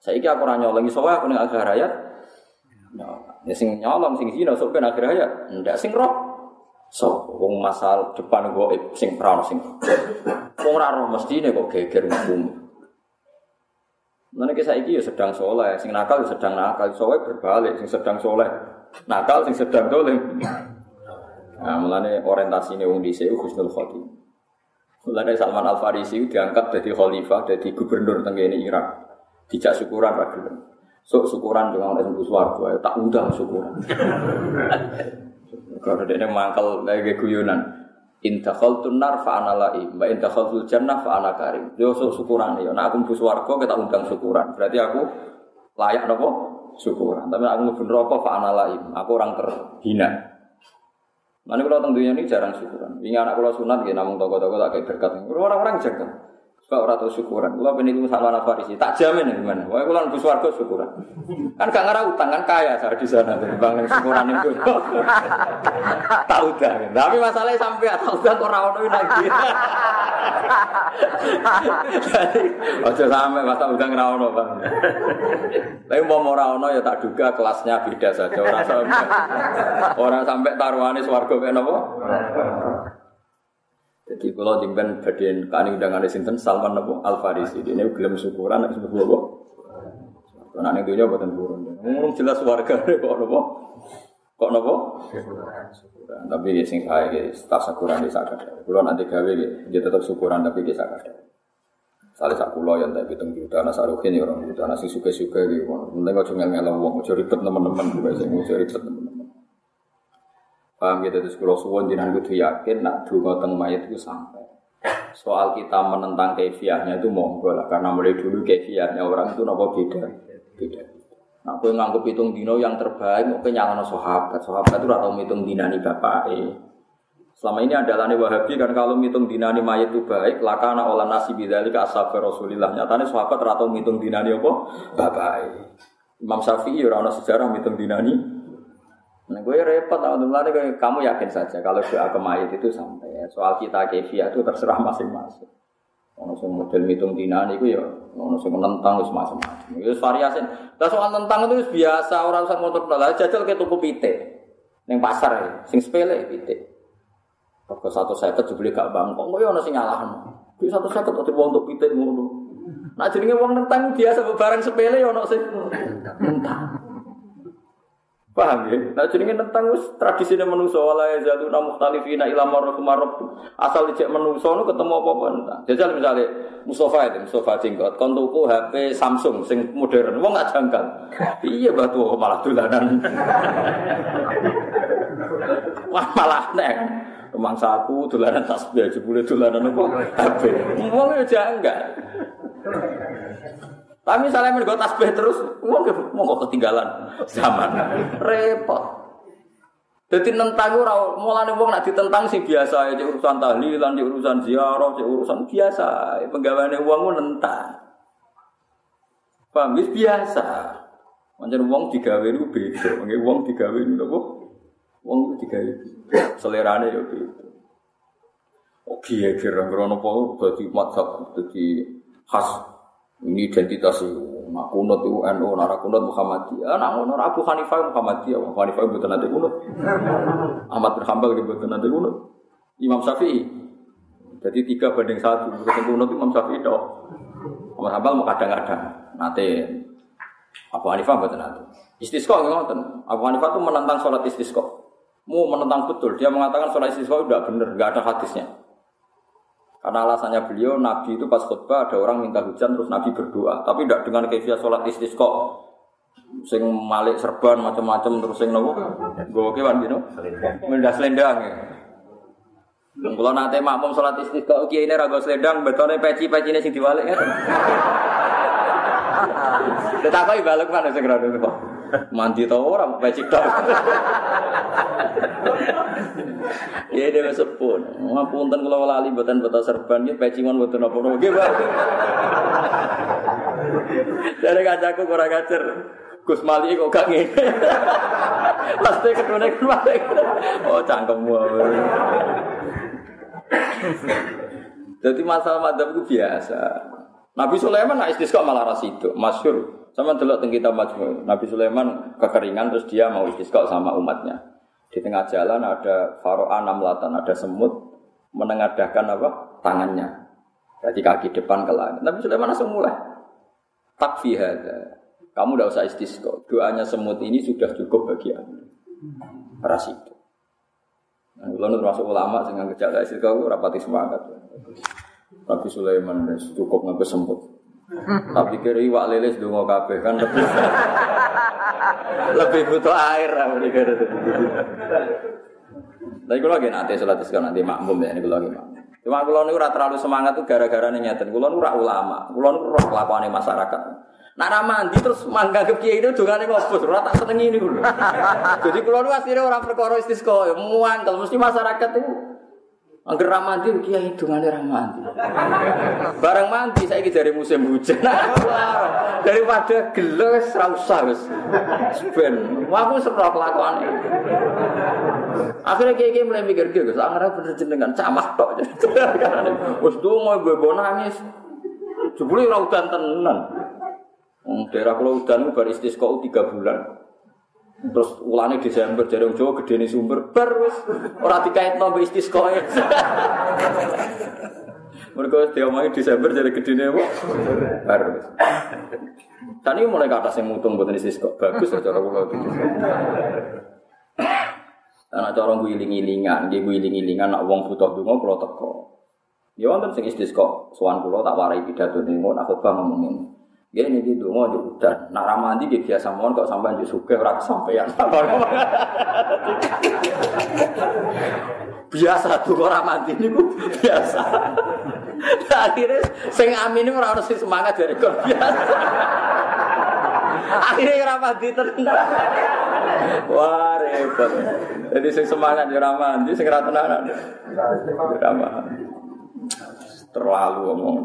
Saiki aku ora nyolong iso aku ning akhir hayat. Ya sing nyolong sing zina sok ben akhir hayat. Ndak sing roh. So, wong masal depan goib sing prano sing. Wong ora roh mestine kok geger hukum. Mana kisah iki ya sedang soleh, sing nakal ya sedang nakal, soleh berbalik, sing sedang soleh, nakal sing sedang dolim. Nah, mulane orientasi ini wong dhisik Husnul Khotimah. Mulane Salman Al Farisi diangkat jadi khalifah, jadi gubernur tenggene Irak. Dijak syukuran ragu. Sok syukuran dengan orang sembuh suaraku, tak undang syukuran. Kalau dia mangkal lagi guyonan, intakhal tunar fa analai, mbak intakhal tul jannah fa karim. Dia sok syukuran ya. Nah aku warga kita undang syukuran. Berarti aku layak nopo syukuran. Tapi aku mau rokok fa analai. Aku orang terhina. Mana kalau tentang dunia ini jarang syukuran. Ini anak kalau sunat, ya namun toko-toko tak kayak berkat. Orang-orang jaga. Sebab orang tahu syukuran. Kalau penipu Salman Farisi, tak jamin ya gimana. Wah, kalau nunggu suarga syukuran. Kan gak ngarah utang kan kaya saya di sana dari bang yang syukuran itu. tak udah. Tapi masalahnya sampai tak udah kok rawon lagi. Jadi, ojo sampai masa udah ngerawon bang. Tapi mau mau rawon ya tak duga kelasnya beda saja. Orang sampai orang sampai taruhannya suarga kayak nopo. Jadi kalau jemben bagian kani undangan sinten Salman Nabi Al Farisi ini gelem syukuran nek sebut apa? Karena ning dunya boten purun. Ngomong jelas warga kok napa? Kok napa? Tapi ya sing ya tak syukuran di sakit. Kalau nanti gawe dia tetap syukuran tapi di sakit. Salah sak kula yang tak hitung juta, anak sarukin ya orang juta, anak sing suka-suka gitu. Penting cuma ngelang uang, kok ribet teman-teman, sing ribet teman-teman. Paham gitu terus kalau suwon jinan kudu yakin nak dungo teng mayat itu sampai. Soal kita menentang kefiahnya itu monggo lah karena mulai dulu kefiahnya orang itu nopo beda beda. Nah, aku nganggep hitung dino yang terbaik, oke nyalano sahabat. Sahabat itu atau hitung dinani bapak eh. Selama ini adalah nih wahabi kan kalau hitung dinani mayat itu baik, lakana olah nasi bidali ke asal rasulillah. Nyatanya sahabat atau hitung dinani apa? Bapak Imam Syafi'i orang sejarah hitung dinani Nah, gue repot, alhamdulillah kamu yakin saja kalau doa ke mayit itu sampai. Ya. Soal kita kefiah itu terserah masing-masing. Ono sing model mitung dinani itu ya, ono sing menentang wis macam-macam. Ya variasi. Lah soal tentang itu biasa orang usah motor lah jajal ke tuku pite. Ning pasar ya, sing sepele pite. Kok satu seket dibeli gak bangkok, kok ya ono sing nyalahno. Satu seket kok untuk pite ngono. Nak jenenge wong nentang biasa barang sepele ya ono sing nentang. Paham ya? Nah jenenge tentang wis tradisine manusa wala yazaluna mukhtalifina ila marhamarab. Asal dicek manusa nu ketemu apa-apa entah. Jajal misale Mustafa itu, Mustafa jenggot, kon tuku HP Samsung sing modern, wong gak jangkal. Iya batu malah dolanan. Wah malah nek Rumangsa aku dolanan tasbih jebule dolanan apa HP. Wong ya janggal. Tapi misalnya mereka tasbih terus, mau mau kok ketinggalan zaman, repot. Jadi nentang ora mulane wong nak ditentang sih biasa ya urusan tahlilan, di urusan ziarah, di urusan biasa. Penggaweane wong ku nentang. Paham biasa. Macam wong digawe itu beda, nggih wong digawe itu apa? Wong itu digawe. Selerane ya beda. Oh kiye kira ngrono apa dadi madzhab dadi khas ini identitas itu. Nah, kunut itu NU, nara kunut Muhammadiyah. Nah, ngono Abu Hanifah Muhammadiyah. Abu Hanifah itu nanti kunut. Ahmad bin Hanbal itu nanti kunut. Imam Syafi'i. Jadi tiga banding satu. Bukan kunut Imam Syafi'i itu. Ahmad Hanbal mau kadang-kadang. Nanti Abu Hanifah betul nanti. Istisqa ngoten. Abu Hanifah itu menentang sholat istisqa. Mau menentang betul. Dia mengatakan sholat istisqa itu tidak benar, nggak ada hadisnya. Karena alasannya beliau Nabi itu pas khutbah ada orang minta hujan terus Nabi berdoa, tapi tidak dengan kefiah sholat istisqa. Sing malik serban macam-macam terus sing nopo? Gue kewan gitu. Mendas selendang ya. Kalau nanti makmum sholat istisqa, oke ini ragu selendang, betulnya peci-peci ini sing diwalik ya. Tetapi balik mana segera dulu. Mandi tau orang peci tok. Ya dia sepun. Ngapunten kalau lali buatan betul serban ya pecingan buatan apa nopo nggih, Pak. Dari kacaku kurang ajar. Gus Mali kok gak ngene. Pasti ketune ke mana? Oh cangkemmu. Jadi masalah madhab itu biasa. Nabi Sulaiman nak istisqa malah ras itu, masyur. Sama delok teng kitab Majmu. Nabi Sulaiman kekeringan terus dia mau istisqa sama umatnya. Di tengah jalan ada faro'a namlatan, ada semut menengadahkan apa? tangannya. Jadi kaki depan ke langit. Nabi Sulaiman langsung mulai. Takfi hadza. Kamu tidak usah istisqa. Doanya semut ini sudah cukup bagi aku. Ras itu. Nah, kalau termasuk ulama dengan gejala istisqa rapati semangat. Nabi Sulaiman cukup nggak semut. Tapi kira iwak lele sedungo kabeh kan lebih lebih butuh air lah kira. Tapi kalau lagi nanti sholat istisqa nanti makmum ya ini kalau lagi makmum. Cuma kalau ini terlalu semangat tuh gara-gara nih nyata. Kalau ini ulama, kalau ini roh kelakuan masyarakat. Nah mandi terus mangga ke kiai itu juga nih ngopus, ora tak seneng ini dulu. Jadi kalau nu aslinya orang perkara istisqa, muan kalau mesti masyarakat itu Angger ra mandi kiai dungane ra mandi. Barang mandi saiki jare musim hujan. Daripada gelo wis ra usah wis. Ben, aku serok kelakuane. Akhirnya kiai-kiai mulai mikir gitu, anggar bener jenengan camah tok. Wis dongo gue nangis. Jebule ora udan tenan. Daerah kalau udan bar istisqa 3 bulan. Terus ulane Desember jadi orang Jawa gede nih sumber bar wis ora dikaitno mbek istisqa. Mereka mau Desember jadi gede nih wis. Tani mulai ke atas mutung buat istisqa. Bagus ya cara kula itu. Karena cara guling-gilingan, dia guling-gilingan nak wong butuh donga kula teko. Ya wonten sing istisqa, sowan kula tak warai pidato ngono aku bang ngomongin. Ya ini di dungo di udan. Nak ramandi dia biasa mohon kok sampai di suge orang sampeyan. biasa tuh orang mandi ini biasa. Akhirnya sing amin ini orang harus semangat dari kau biasa. Akhirnya orang mandi tenang. Wah repot. Jadi sing semangat di ramandi, sing rata tenanan. Terlalu ngomong.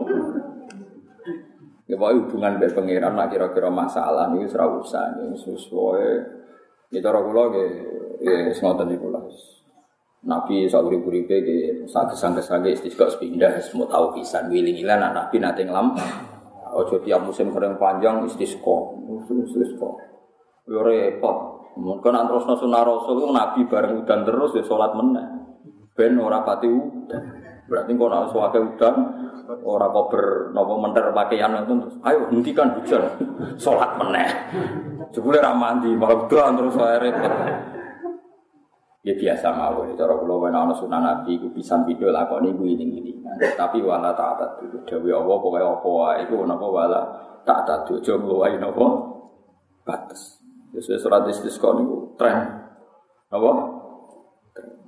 Ya pokoknya hubungan dengan pangeran nak kira-kira masalah ini serah usah ini sesuai. Ya cara kula nggih ya ngoten niku lah. Nabi sauri uripe nggih sagesang-gesange istisqa semua tahu pisan wiling-wilingan anak Nabi nate nglam. Ojo tiap musim kering panjang istisqa. Istisqa. Yo repot. Mungkin antrosno sunah rasul Nabi bareng udan terus ya sholat meneh. Ben ora pati udan. Berarti kok nek suwake udan Ora kober napa menter pakaian terus ayo hentikan hujan. Salat meneh. Jebule ra mandi, malah terus ae repot. Ya biasa mawon, cara kula wen ana sunah Nabi iku video lakoni iku ini nah, Tapi wala ta'at itu dewe Allah pokoke apa wae iku napa wala ta'at aja ngluwahi napa batas. Sesuai surat istisqa niku tren. Apa?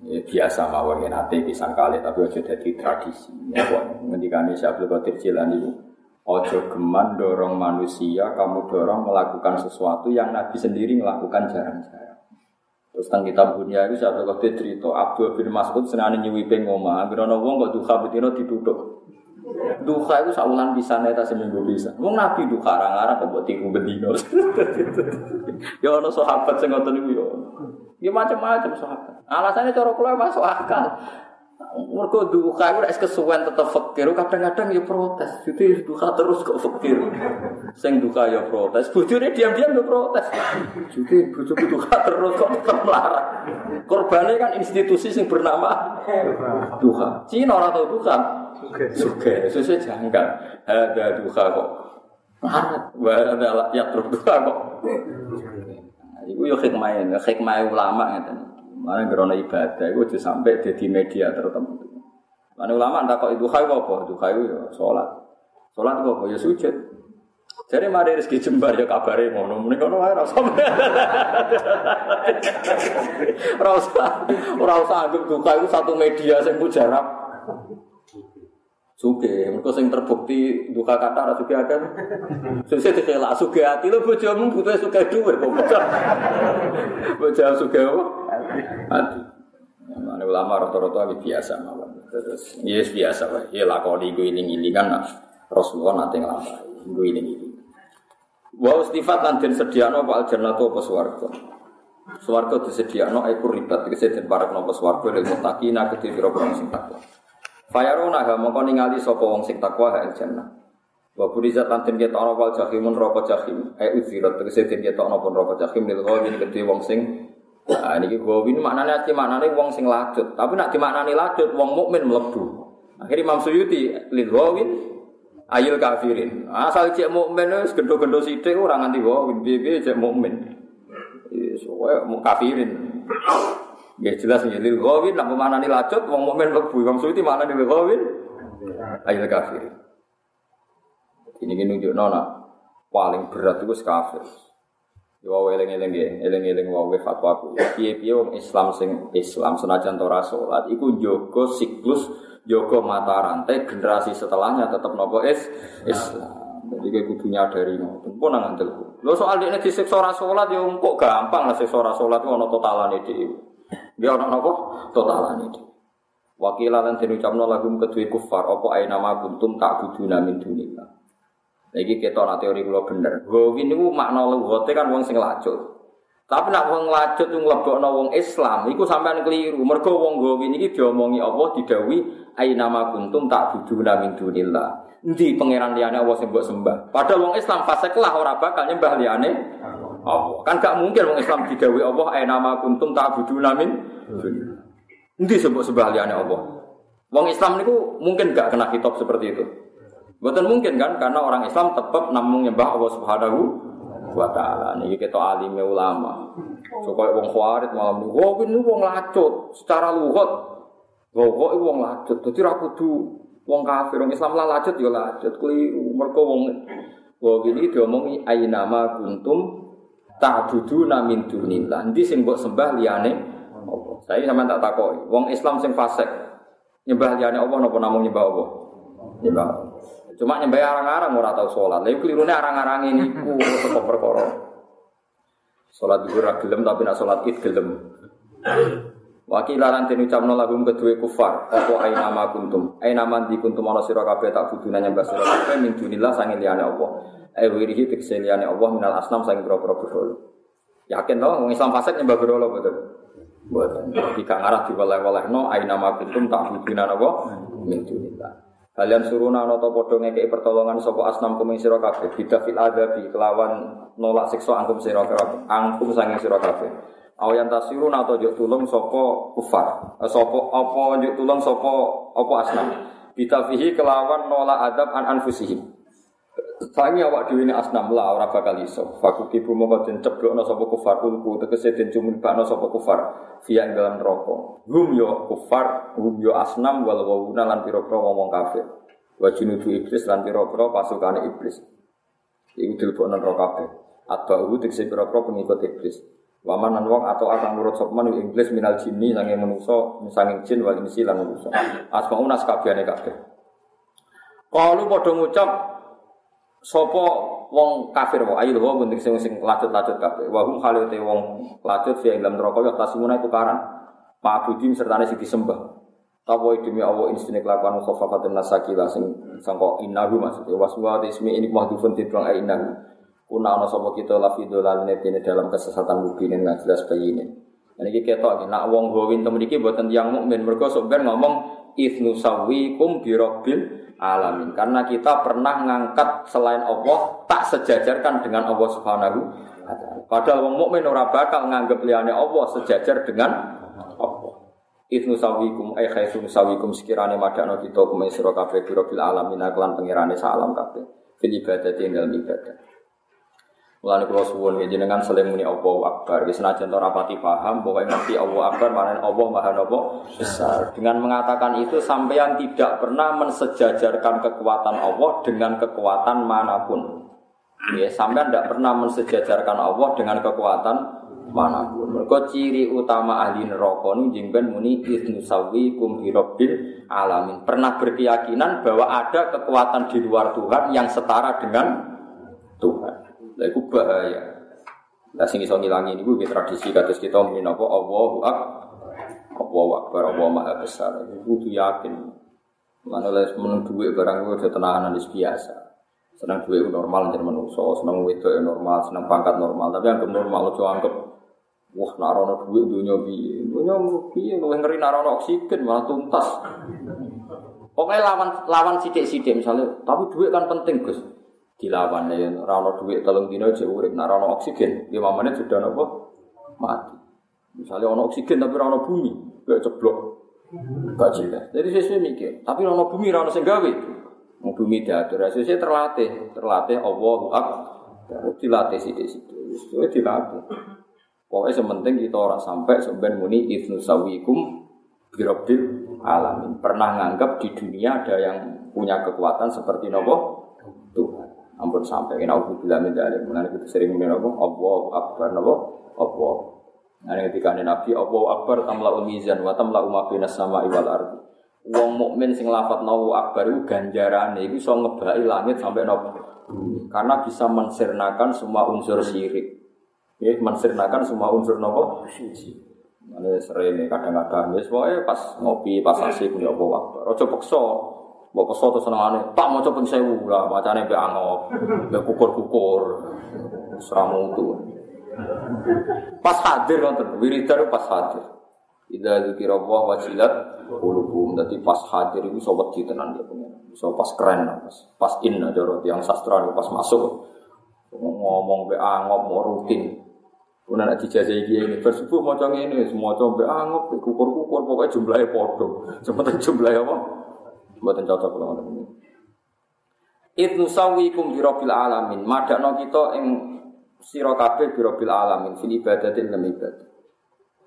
Ya, biasa mawon ya nanti pisang kali tapi aja jadi tradisi. Kok ngendikane Syekh Abdul Qadir Jilani itu ojo geman dorong manusia, kamu dorong melakukan sesuatu yang Nabi sendiri melakukan jarang-jarang. Terus tentang kitab dunia itu Syekh Abdul Qadir cerita Abdul bin Mas'ud senane nyuwi ping omah, anggere ana wong kok duha betino ditutup. Duha itu saulan bisa neta seminggu bisa. Wong Nabi duha arang-arang kok tiku bedino. ya ana sahabat sing ngoten niku ya. Ya macam-macam sahabat. Alasannya cara kula masuk akal. Mergo duka itu es kesuwen tetep fakir, kadang-kadang ya protes. Jadi duka terus kok fakir. Sing duka ya protes, bojone diam-diam ya protes. Jadi bojoku duka terus kok tetep melarang. Korbannya kan institusi sing bernama duka. Cina orang tahu duka. Suge, suge janggal. Ada duka kok. Wah, ada ya terus duka kok. Iku yo hikmah, hikmah ulama ngeten. Mana gerona ibadah, itu aja sampai jadi media tertentu. Mana ulama tak kok itu kayu apa? Itu kayu ya sholat. Sholat itu apa? Ya sujud. Jadi mari rezeki jembar ya kabare ngono. Mending ngono wae. Ora usah. Ora usah anggap duka itu satu media sing mujarab. Suge, mereka sing terbukti duka kata ora suge akan. Sese dikelak suge ati lho bojomu butuh suge dhuwit kok bocah. Bocah suge apa? Ati. Mana ulama rata-rata lagi biasa mawon. Terus yes biasa wae. Ya lakoni gue iling-ilingan nah. Rasulullah nanti nglampahi gue iling-iling. Wa istifat lan den sediakno apa aljannatu apa swarga. Swarga disediakno ekor ribat tegese den parekno apa swarga lek muttaqina kedhe pira-pira sing takwa. Fayarona ha mongko ningali sapa wong sing takwa ha jannah. Wa burizat lan den ketokno wal jahimun neraka jahim. Ai uzirat tegese den ketokno pun neraka jahim lil ghawin kedhe wong sing Nah, ini ghawin maknane ati maknane wong sing lacut. Tapi nak dimaknani lacut wong mukmin mlebu. Akhirnya Imam Suyuti lil ghawin ayil kafirin. Asal cek mukmin wis gendho-gendho sithik ora nganti ghawin, piye-piye cek mukmin. Wis mau kafirin. Ya jelas ya lil ghawin nak memanani lacut wong mukmin mlebu wong suci mana lil ghawin ayat kafir. Ini ini nunjuk nona paling berat itu kafir. Ya wae eling-eling ya, eling-eling wae fatwaku. Piye-piye wong Islam sing Islam senajan ora salat iku njogo siklus njogo mata rantai generasi setelahnya tetap nopo is Islam. Jadi kayak kudu nyadari ngoten. Pun nang ngandel. Lo soal ini disiksa ora salat ya kok gampang lah siksa ora salat ono totalane dhewe. Dia orang nopo totalan itu. Wakilan dan diucapno lagu kedua kufar apa ae nama kuntum tak buduna min dunillah. Lagi kita nak teori kula bener. Gowin niku makna kan wong sing lacut. Tapi nak wong lacut yang nglebokno wong Islam iku sampean keliru. Mergo wong gowin iki diomongi Allah didawi ae nama kuntum tak buduna min dunillah. Endi pangeran liyane Allah sing sembah. Padahal wong Islam fasik lah ora bakal nyembah liyane Allah. Kan gak mungkin orang Islam didawi Allah ayat nama kuntum tak budu namin. Nanti sebut sebaliannya Allah. Wong Islam itu mungkin gak kena kitab seperti itu. Bukan mungkin kan karena orang Islam tetap namun nyembah Allah Subhanahu wa taala. Niki kita alim ulama. So koyo wong khawarit malam niku, "Wah, ini wong lacut secara lugat." Wah, kok wong lacut. Dadi ra kudu wong kafir, wong Islam lah lacut ya lacut. Keliru. Mergo wong Wah, ini diomongi nama kuntum ta'budu min dunillah. Nanti sing mbok sembah liyane Allah. Saya sama tak takoki. Wong Islam sing fasik nyembah liyane Allah napa namung nyembah Allah? Nyembah. Cuma nyembah arang-arang ora tau salat. Lha klirune arang-arang ini ku sapa perkara. Salat dhuwur gelem tapi nak salat Id gelem. Wakil lan den ucapno lagu kedue kufar, apa ai nama kuntum. Ai nama di kuntum ana sira kabeh tak buduna nyembah sira kabeh min dunillah sangin liyane Allah. Ai wirihi tegese liyane Allah minal asnam sangin pira-pira berhala. Yakin to wong Islam fasik nyembah berhala betul. Mboten. Jika ngarah diwaleh-walehno ai nama kuntum tak buduna apa min dunillah. Kalian suruna ana ta padha ngekeki pertolongan sapa asnam kuming sira kabeh bidafil adabi kelawan nolak siksa angkum sira kabeh angkum sanging sira kabeh. Awayan tasirun atau juk tulung sopo kufar, eh, sopo apa juk tulung sopo apa asnam. Bitafihi kelawan nola adab an anfusihim. Sangi awak dhewe asnam lah ora bakal iso. Faku kibu mongko den ceblokno sapa kufar ulku tegese den cumibakno sapa kufar via ing dalam neraka. Hum yo kufar, hum yo asnam wal wawuna lan pira-pira wong kafir. Wa iblis lan pira-pira pasukane iblis. Iku dilebokno neraka kabeh. Atba'u tegese pira-pira pengikut iblis. Waman nan wong atau akan nurut sopman iblis minal jinni sange manusa, sange jin wal insi lan manusa. Asmaun kabehane kabeh. Kalau padha ngucap Sopo wong kafir wa ayu wa bentuk sing sing lacut-lacut kabeh. Wa hum khalite wong lacut fi dalam neraka ya tasimuna tukaran. Ma'budim serta sing disembah. Tawa demi Allah insine kelakuan khafafatun nasakila sing sangka innahu maksudnya waswa ismi ini mahdhufun tidrong ai innahu. Kuna ana sapa kita la fi ini dalam kesesatan mungkin yang jelas bayine. Ini kita ketok nak wong gowin temen iki mboten tiyang mukmin mergo sok ngomong ifnu sawikum birabbil alamin. Karena kita pernah ngangkat selain Allah tak sejajarkan dengan Allah Subhanahu wa taala. Padahal wong mukmin ora bakal nganggep liyane Allah sejajar dengan Allah. Ibnu sawikum ay khaisun sawikum sekirane madakno kita kumen sira kabeh bil alamin kelan pengirane salam kabeh. Fil ibadati dalam ibadah. Mulane kula suwun nggih jenengan saling muni Akbar. Wis senajan ora rapati paham, pokoke ngerti Allahu Akbar mana Allah Maha Napa besar. Dengan mengatakan itu sampean tidak pernah mensejajarkan kekuatan Allah dengan kekuatan mana pun. Ya, sampean tidak pernah mensejajarkan Allah dengan kekuatan mana pun. Mergo ciri utama ahli neraka nu jengben muni idnu sawikum bi alamin. Pernah berkeyakinan bahwa ada kekuatan di luar Tuhan yang setara dengan Tuhan. Lah iku bahaya. Lah sing iso ngilangi niku iki tradisi kados kita muni napa Allahu akbar. Allahu akbar, Allah maha besar. Iku kudu yakin. Mana les menung duit barang gue udah tenanan biasa. Senang duit normal jadi manusia, senang itu normal, senang pangkat normal. Tapi yang normal lo anggap wah narono duit dunia bi, dunia bi, lu ngeri narono oksigen malah tuntas. Pokoknya lawan lawan sidik sidik misalnya, tapi duit kan penting gus dilawan ya rano duit telung dino aja urip. Nah rano oksigen. Lima menit sudah nopo? Mati. Misalnya rano oksigen tapi rano bumi. Gak ceblok. Gak jelas jadi sesuai mikir tapi rano bumi rano senggawi mau bumi diatur. Sesuai terlatih. Terlatih Allah akbar. Dilatih situ situ itu dilatih. Pokoknya sementing kita orang sampai sebenarnya muni ibnu sawikum birobil alamin. Pernah nganggap di dunia ada yang punya kekuatan seperti nopo ampun sampai kena aku bilang menjadi mengenai kita sering mengenai apa? Allah akbar nabo Allah nah ketika nabi Allah akbar tamla umizan wa tamla umabina sama iwal ardi Wong mukmin sing lafat nawu akbar itu ganjaran itu so ngebai langit sampai nopo karena bisa mensirnakan semua unsur syirik. Ya mensirnakan semua unsur nopo Mana sering kadang-kadang, ya, pas ngopi, pas asik, ya Akbar. Ojo pekso, Mbok peso to tak maca ping 1000 lah, macane mbek angop, mbek kukur-kukur. Seramu itu. Pas hadir nonton, wiridan pas hadir. Ida dzikira Allah wajilat qulubuhum. Dadi pas hadir iku iso wedi tenan ya pengen. Iso pas keren pas pas in aja yang sastra pas masuk ngomong be angop mau rutin. Kuna nak dijajah iki ini bersubuh maca ngene, semua coba angop kukur-kukur pokoknya jumlahnya podo. Sementara jumlahnya apa? Mboten cocok kula ngoten niku. Idnu sawikum bi rabbil alamin. Madakno kita ing sira kabeh bi rabbil alamin fil ibadati lan ibadah.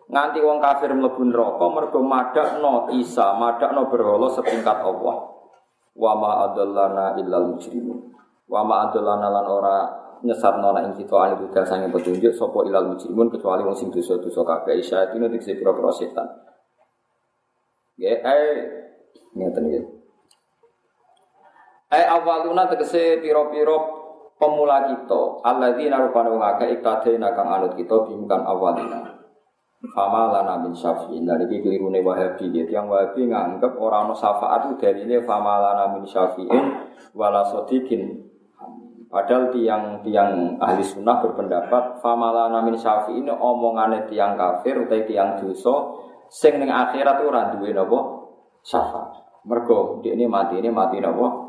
Nganti wong kafir mlebu neraka mergo madakno Isa, madakno berhala setingkat Allah. Wa ma adallana illal mujrimun. Wa ma adallana lan ora nyesatno nek kita ali budal sange petunjuk sapa ilal mujrimun kecuali wong sing dosa-dosa kabeh. Isa itu nek pira-pira setan. Ya, eh, ngeten iki. Eh awaluna tegese piro-piro pemula kita. Alladzina rupane wong akeh iktadena kang anut kita bimkan awalina. Fama lana min syafi'in ini kelirune wahabi. Gitu. Yang wahabi nganggep orang no syafaat itu ini Fama lana min syafi'in Wala Padahal tiang tiang ahli sunnah berpendapat Fama lana min syafi'in Omongannya tiang kafir Utai tiang dosa Sing ning akhirat ora duwe napa? Syafaat. Mergo ini mati ini mati napa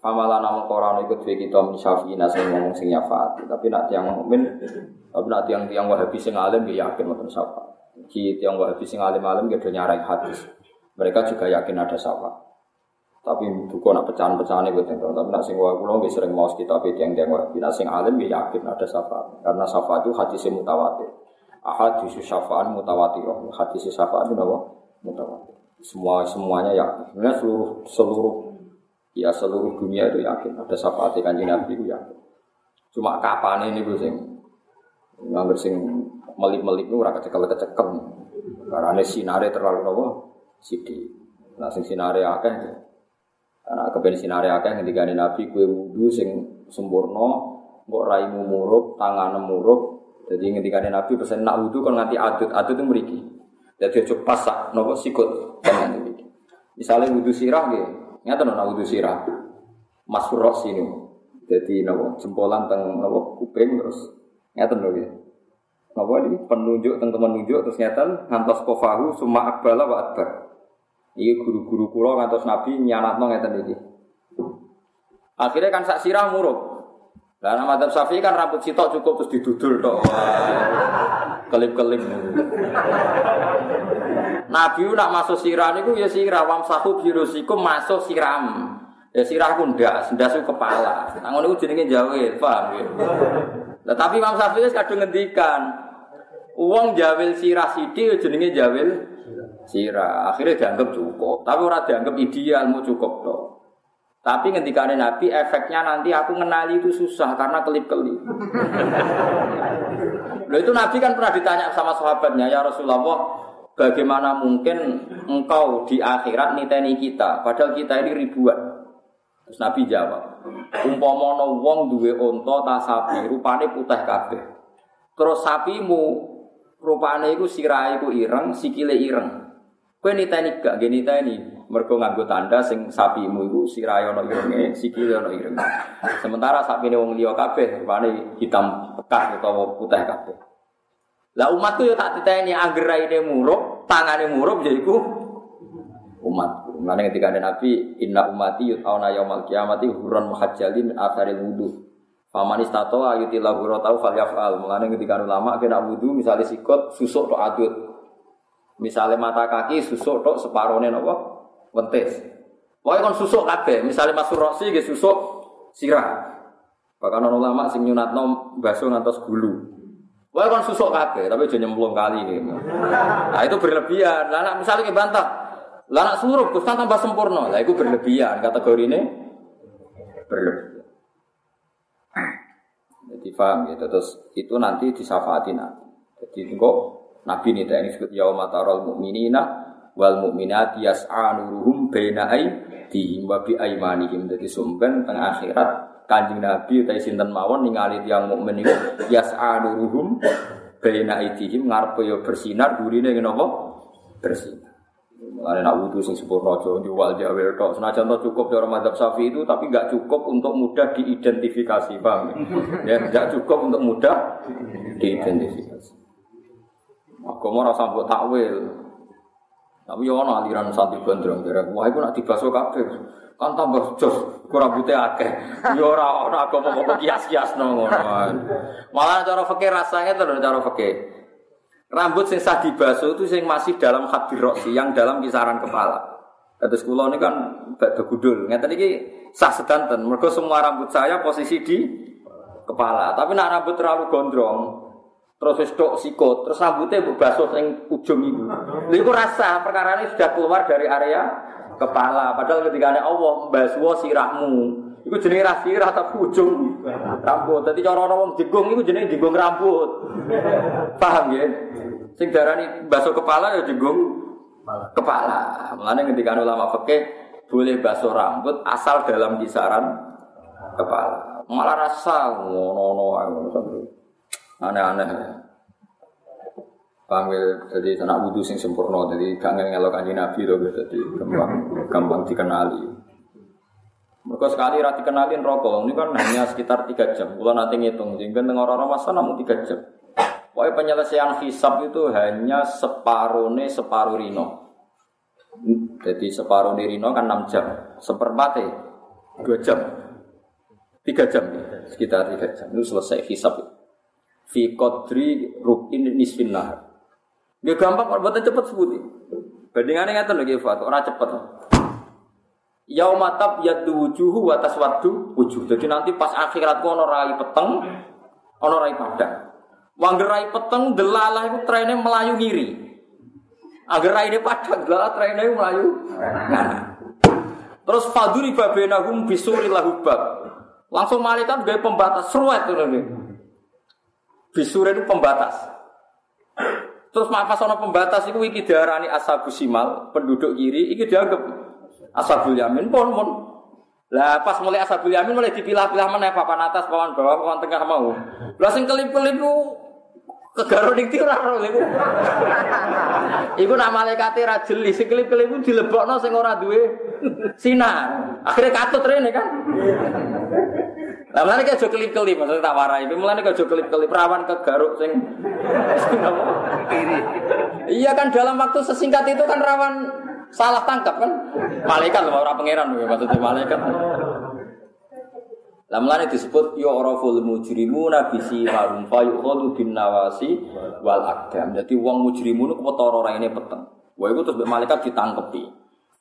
Pamalan namun koran ikut fi kita min syafi'ina sing ngomong sing nyafaat. Tapi nak tiang mukmin, tapi nak tiang tiang wahabi sing alim dia yakin mau syafaat. Ki tiang wahabi sing alim alim dia udah nyarai hadis. Mereka juga yakin ada syafaat. Tapi buku nak pecahan-pecahan itu tentang tapi nak sing wah kulo nggih sering maos kitab yang yang wah nak sing alim ya yakin ada syafaat karena syafaat itu hadis mutawatir. Ahadis syafaat mutawatir. Hadis syafaat itu apa? Mutawatir. Semua semuanya yakin. Sebenarnya seluruh seluruh ya seluruh dunia itu yakin ada syafaat kanjeng Nabi itu yakin. Cuma kapan ini gue sing nggak sing melip-melip itu ora kecekel-kecekel. Karena sinare terlalu nopo sidi. Nah sing sinare akeh karena kepen sinare akeh ketika Nabi kue wudhu sing sempurna, mbok raimu murup, tangan murup. Jadi ketika Nabi pesen nak wudhu kan nanti adut, adut itu meriki. Jadi cukup pasak, nopo sikut Misalnya wudhu sirah gitu, nyata nopo wudhu sirah, masuk rok sini. Jadi nopo jempolan teng nopo kuping terus nyata nopo gitu. Nopo ini penunjuk teng teman nunjuk terus nyata ngantos kofahu summa akbala wa akbar. Iki guru-guru kula ngantos Nabi nyanatno ngeten iki. Akhirnya kan sak sirah muruk. Lah nama Syafi'i kan rambut sitok cukup terus didudul tok. Kelip-kelip. Nabi nak masuk sirah niku ya sirah wam sahu birusikum masuk siram. Ya sirah ku ndak, ndas kepala. Nang ngono jenenge jawil, paham ya? Lah tapi Imam Syafi'i kadung ngendikan, Uang jawil sirah sidi jenenge jawil sirah. Akhirnya dianggap cukup, tapi orang dianggap ideal mau cukup toh. Tapi ketika ada Nabi, efeknya nanti aku mengenali itu susah karena kelip-kelip. Loh itu Nabi kan pernah ditanya sama sahabatnya, ya Rasulullah, bagaimana mungkin engkau di akhirat niteni kita, padahal kita ini ribuan. Terus Nabi jawab, umpomono wong duwe onto ta sapi, rupane putih kabeh. Terus sapimu rupane iku sirahe iku ireng, sikile ireng. Kowe niteni gak gini niteni mergo nganggo tanda sing sapimu iku sirahe ana irenge, sikile ana irenge. Sementara sapine wong liya kabeh rupane hitam pekat utawa putih kabeh. Lah umatku yo tak titeni angger raine murup, tangane murup ya iku umat. Mulane ketika ada Nabi, inna umati yut'auna yaumal qiyamati hurran muhajjalin min atharil wudu. Paman istato ayuti lahu rotau fal yafal. Mulane ketika ulama kena wudu misalnya sikot susuk tok adut. Misalnya mata kaki susuk tok separone napa? Wentis. Pokoknya kan susuk kabeh. Misalnya masuk roksi ge susuk sirah. Bahkan orang ulama sing nyunatno baso ngantos gulu. Pokoknya kan susuk kabeh, tapi aja nyemplung kali gitu. Nah itu berlebihan. Lah misalnya ke bantah, lah nak Gus kan tambah sempurna. Lah itu berlebihan kategori ini berlebihan. Jadi paham gitu. Terus itu nanti disafaati nanti. Jadi kok Nabi ini ini disebut yaum taral mu'minina wal mu'minat yas'a nuruhum baina aydihim wa bi aymanihim. Jadi sumben tengah akhirat Kanjeng Nabi utai sinten mawon ningali tiyang mukmin niku yas'a nuruhum baina aydihim ngarepe yo bersinar gurine ngene apa? Bersinar. Mulane nak wudu sing sempurna aja jual jawel tok. Senajan to cukup cara madzhab Syafi'i itu tapi enggak cukup untuk mudah diidentifikasi, Bang. Ya, enggak cukup untuk mudah diidentifikasi. Agama rasa mbok takwil. Tapi yo ana aliran santri gondrong derek. Wah iku nak dibaso kabeh. Kan tambah jos, ku rambute akeh. Yo ora ana agama kok kias-kiasno ngono. Malah cara fikih rasanya terus cara fikih. Rambut sing sah dibaso itu sing masih dalam hadir roksi, yang dalam kisaran kepala. Terus kula ini kan bada gudul. Ngeten iki sah sedanten. Mergo semua rambut saya posisi di kepala. Tapi nak rambut terlalu gondrong, terus wis tok sikut, terus rambutnya mbok basuh sing ujung iku. Lha iku rasa perkara ini sudah keluar dari area kepala. Padahal ketika ada Allah mbasuh sirahmu, iku jenenge ra sirah tapi ujung rambut. Dadi cara ana wong jegung iku jenenge jegung rambut. Paham ya? Sing darani basuh kepala ya jegung kepala. Mulane ketika ulama fikih boleh basuh rambut asal dalam kisaran kepala. Malah rasa ngono-ngono aneh-aneh. Paham ya? Jadi anak wudhu sing sempurna, jadi gak ngelok kanji Nabi loh, jadi gampang, gampang dikenali. Mereka sekali rati kenalin rokok, ini kan hanya sekitar tiga jam. Kalau nanti ngitung, sehingga dengan orang-orang masa namun tiga jam. Pokoknya penyelesaian hisap itu hanya separuh nih separuh rino. Jadi separuh di rino kan 6 jam, seperempat dua jam, tiga jam, sekitar tiga jam itu selesai hisap itu fi qadri rukin nisfin nahar. Gak gampang kalau buatan cepet sebuti. Bandingannya nggak lagi Fat, orang cepet. Yaumatab yaddu wujuhu wa taswaddu wujuh. Jadi nanti pas akhirat ku ono rai peteng, ono rai padang. Peteng delalah itu trennya melayu ngiri. Agar rai padang delalah trennya melayu. Nah. Terus faduri babenahum bisuri lahubab. Langsung malaikat gaya pembatas seruat itu nanti. Bisuri itu pembatas. Terus pas ono pembatas itu iki diarani ashabu simal, penduduk kiri, iki dianggap Ashabul Yamin pun pun. Lah pas mulai Ashabul Yamin mulai dipilah-pilah mana papan atas, papan bawah, papan tengah mau. Lah sing kelip-kelip kegaro ning ora ora iku. Iku nak malaikat ra jeli, sing kelip-kelip dilebokno sing ora duwe sinar. Akhirnya katut rene kan. Lah mulane aja kelip-kelip, maksudnya tak warai. Mulane aja kelip-kelip rawan kegaruk sing Iya kan dalam waktu sesingkat itu kan rawan Salah tangkap kan? Malaikat loh, orang pangeran loh, maksudnya malaikat. Lah mulane disebut ya raful mujrimuna bisi marum fa bin nawasi wal akdam. Jadi wong mujrimun ku petara ora ini peteng. Wah iku terus malaikat ditangkepi.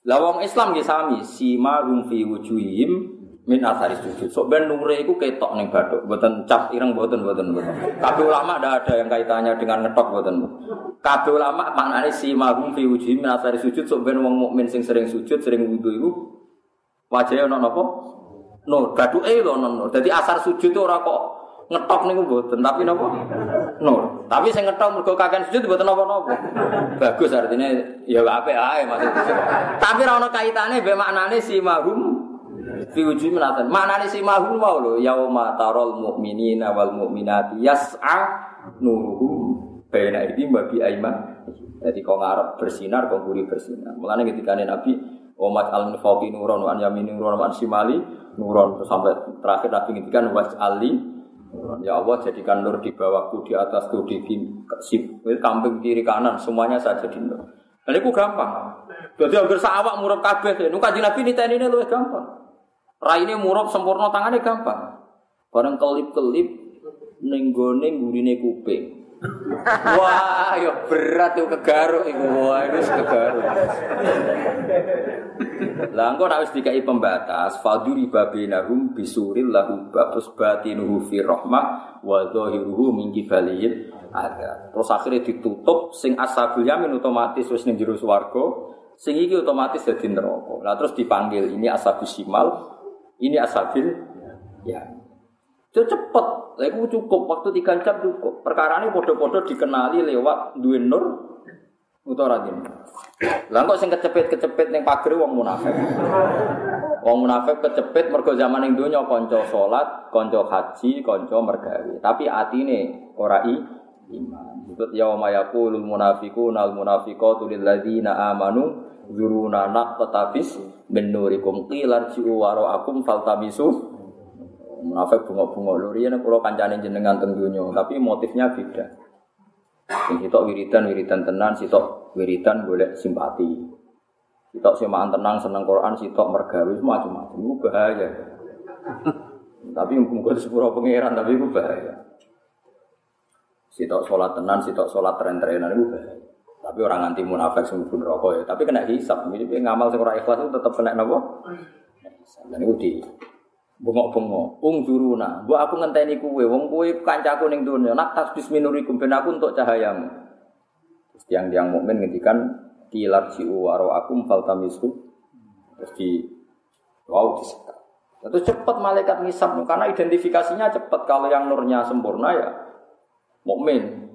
Lah wong Islam ki sami sima rum fi wujuhim min asari sujud. Sok ben nure iku ketok ning bathuk, mboten cap ireng mboten mboten mboten. Kabeh ulama ndak ada yang kaitannya dengan ngetok mboten. Kabeh ulama maknane si mahum fi wujuhi min asari sujud sok ben wong mukmin sing sering sujud, sering wudu iku wajahe ana napa? Nur, bathuke lho ana nur. Dadi asar sujud ora kok ngetok niku mboten, tapi napa? Nur. Tapi sing ngetok mergo kakean sujud mboten napa-napa. Bagus artinya ya apik ae maksudnya. Tapi ora ana kaitane mbek maknane si mahum fi wujuhi minatan. Maknane si mahul mau lho, yauma tarol mu'minina wal mu'minati yas'a nuruhum baina ini babi aiman. Jadi kau ngarep bersinar, kau gurih bersinar. Mulane ketika Nabi Omat al nifaqi nuron wa yamini nuron wa simali nuron sampai terakhir Nabi ngendikan was ali Ya Allah jadikan nur di bawahku, di atasku, di sip, kamping kiri kanan, semuanya saya jadi nur. Dan itu gampang. Jadi hampir sawak murab kabeh. Nuka Nabi ini ini lu gampang. Raine murab sempurna tangannya gampang. Bareng kelip-kelip ning gone gurine kuping. Wah, ya berat tuh kegaruk iku. Wah, itu kegaruk. Lah engko nek wis dikai pembatas, faduri babinahum bisuril lahu babus batinuhu fi rahmah wa zahiruhu min kibalil ada. Terus akhirnya ditutup sing ashabul yamin otomatis wis ning jero swarga, sing iki otomatis dadi neraka. Lah terus dipanggil ini ashabus simal, ini asabil ya. Itu cepet, aku cukup waktu tiga jam cukup. Perkara ini podo-podo dikenali lewat dua nur utara ini. Lah kok sing kecepet-kecepet ning pager wong munafik. Wong munafik kecepet mergo zaman ning donya kanca salat, kanca haji, kanca mergawe. Tapi atine ora i iman. Disebut yauma yaqulul al munafiqatu lil ladzina amanu zuruna naqtabis min nurikum qilar ji'u waro akum faltamisu. Munafik bunga-bunga lho riyen kula kancane jenengan teng tapi motifnya beda. Sing sitok wiridan wiridan tenan sitok wiridan golek simpati. Sitok semaan tenang seneng Quran sitok mergawe macam-macam itu bahaya. Tapi mungkin sepuro pangeran tapi itu bahaya. Sitok sholat tenan sitok sholat tren-trenan itu bahaya tapi orang anti munafik sing pun rokok ya. Tapi kena hisap. Jadi ngamal sing ora ikhlas itu tetap kena napa? Dan itu di bengok-bengok. Ung duruna. Bu aku ngenteni kuwe. Wong kuwe kancaku ning dunya. Nak tasbis minurikum ben aku untuk cahayamu. Terus yang mukmin ngendikan kilat siu waro akum faltamisu. Terus di wow disekat. Itu cepat malaikat ngisap karena identifikasinya cepat. Kalau yang nurnya sempurna ya mukmin.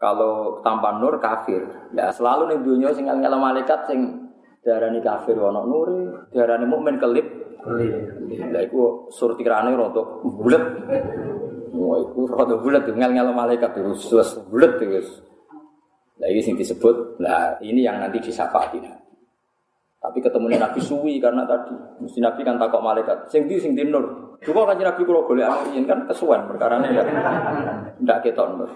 Kalau tanpa nur kafir. Ya selalu nih dunia sing ngel malaikat sing darani kafir ana nure, darani mukmin kelip. Lah iku surtirane rontok bulet. Wah iku rontok bulet ngel-ngel malaikat terus bulet terus. Lah ini sing disebut, lah ini yang nanti disafaati Tapi ketemu Nabi suwi karena tadi mesti Nabi kan takok malaikat. Sing di sing di nur. Juga kan Nabi kalau boleh amin kan kesuwen perkara ini ya. Tidak ketok nur.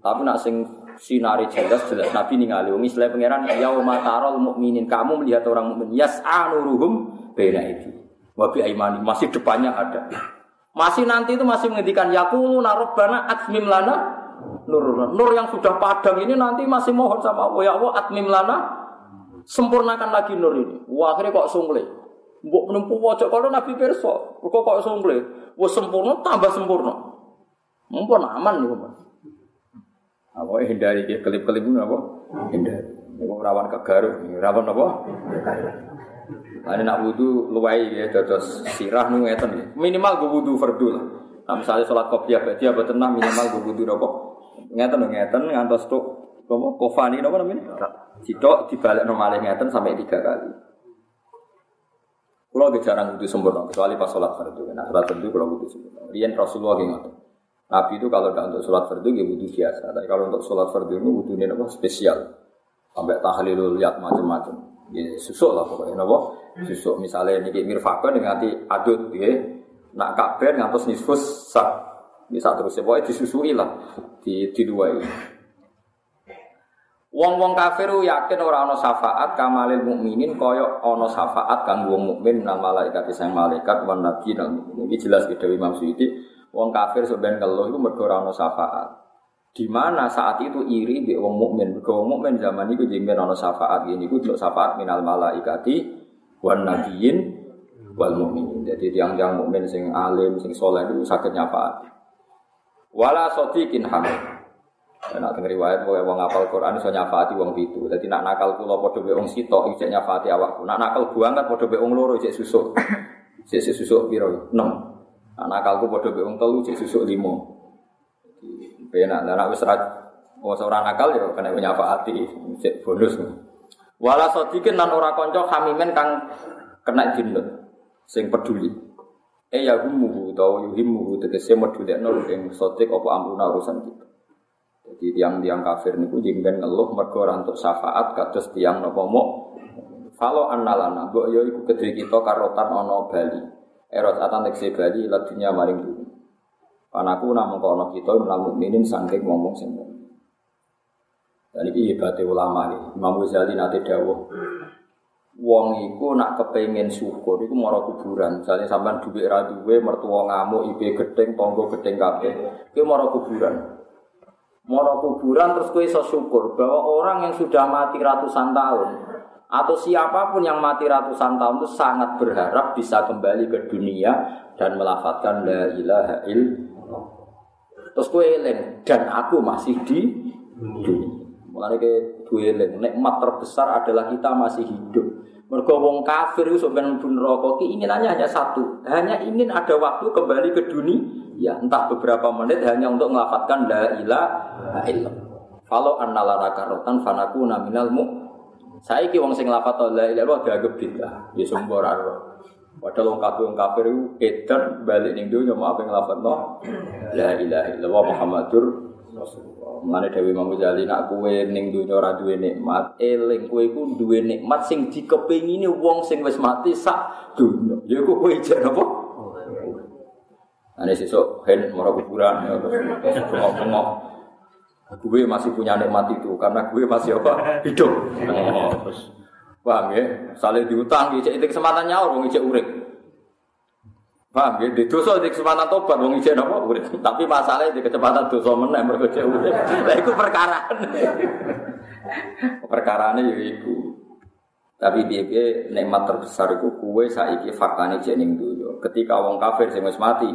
Tapi nak sing sinari jelas jelas Nabi ningali wong Islam pangeran yauma taral mukminin kamu melihat orang mukmin yas'anuruhum bena itu. Wabi aimani masih depannya ada. Masih nanti itu masih menghentikan yakulu narobbana atmim lana nur. Nur yang sudah padang ini nanti masih mohon sama Allah ya Allah atmim lana sempurnakan lagi nur ini. Wah akhirnya kok sungle. Mbok menempuh pojok kalau Nabi perso. Kok kok somble. Wes sempurna tambah sempurna. Mumpun aman nih, Pak. Apa hindari dia kelip-kelip apa? Hindari. Ini rawan kegaruk, rawan apa? Ada nak wudhu luwai ya, terus sirah nu ngeten Minimal gue wudhu fardu lah. Nah, misalnya sholat kopiah apa tenang minimal gue wudhu apa? Ngeten ngeten ngantos tuh apa? Kofani apa namanya? Cito dibalik normalnya ngeten sampai tiga kali. Kalau jarang wudhu sempurna, kecuali pas sholat fardu. Nah, sholat fardu kalau wudhu sempurna. Rian Rasulullah gitu. Nabi itu kalau tidak untuk sholat fardu ya wudhu biasa. Tapi kalau untuk sholat fardu itu wudhunya apa? Spesial. Sampai tahlilul lihat macam-macam. Ya susuk lah pokoknya napa? Susuk misalnya niki mirfakon nganti adut ya. Nak kabar ngantos nisfus sak. Bisa terus ya pokoknya disusui lah di di dua ini. Wong-wong kafir yakin ora ana syafaat kamalil mukminin kaya ana syafaat kanggo wong mukmin nang malaikat sang malaikat wan nabi nang iki jelas ke Dewi Imam Suyuti wong kafir sebenarnya ngeluh iku mergo ora ana syafaat. Di mana saat itu iri di wong mukmin. Mergo wong mukmin zaman itu jengben ana syafaat ini ku syafaat minal malaikati wan nabiyyin wal mukminin. Jadi tiang-tiang mukmin sing alim, sing soleh itu sakit nyafaat. Wala sotikin hamil. Nak denger riwayat pokoke wong apal Quran iso nyafaati wong pitu. Dadi nak nakal kula padha be wong sitok iki nyafaati awakku. Nak nakal buangan padha be wong loro cek susuk. Cek susuk piro? 6. Nak nakalku padha be wong telu cek susuk 5. Penak, aku serat, oh seorang nakal ya kena hati, cek bonus. Wala sodikin nan ora konco hamimen kang kena jinut, sing peduli. Eh ya humuhu tau yuhimuhu tegese meduli nol ing sodik apa amruna urusan kita. Jadi tiang-tiang kafir niku jingben ngeluh mergo ora untuk syafaat kados tiang napa mo. Kalau annalana mbok yo iku kedhe kita karotan ana Bali. Eros atan tekse Bali ladinya maring dunia. Panaku namun kono kita menal mukminin sangking ngomong sing Dan ini ibadah ulama nih. Imam Ghazali nanti dawuh. Wong iku nak kepengen syukur iku mara kuburan. Misalnya sampean duwe ra duwe mertua ngamuk ibe gedeng tonggo gedeng kabeh. Kuwi mara kuburan. Mara kuburan terus kowe iso syukur bahwa orang yang sudah mati ratusan tahun atau siapa pun yang mati ratusan tahun itu sangat berharap bisa kembali ke dunia dan melafatkan la ilaha illallah Terus kue eling dan aku masih di dunia. Mulane ke dua eling nikmat terbesar adalah kita masih hidup. Mergo wong kafir itu sebenarnya pun rokok keinginannya hanya satu, hanya ingin ada waktu kembali ke dunia, ya entah beberapa menit hanya untuk melafatkan la ilaha illallah. Kalau annalana karotan fanaku naminal mu. Saya ki wong sing lafat la ilaha illallah dianggap bidah, ya sumber Padahal wong kafir wong kafir edan balik ning dunya mau apa nglafadzno la ilaha illallah Muhammadur Rasulullah. Mulane Dewi Imam Ghazali nak kowe ning dunya ora duwe nikmat, eling kowe iku duwe nikmat sing dikepengine wong sing wis mati sak dunya. Ya kowe ijek napa? Ane sesuk hen mara kuburan ya bengok-bengok. Gue masih punya nikmat itu karena gue masih apa? Hidup. Oh, terus Paham ya? Saling diutang, ijek itu kesempatan nyawa, wong ijek urip. Paham ya? Di dosa di kesempatan tobat, wong ijek nopo urip. Tapi masalahnya di kecepatan dosa meneh mergo ijek urip. Lah iku perkara. Perkarane ya iku. Tapi piye nikmat terbesar iku kuwe saiki faktane jek ning donya. Ketika wong kafir sing wis mati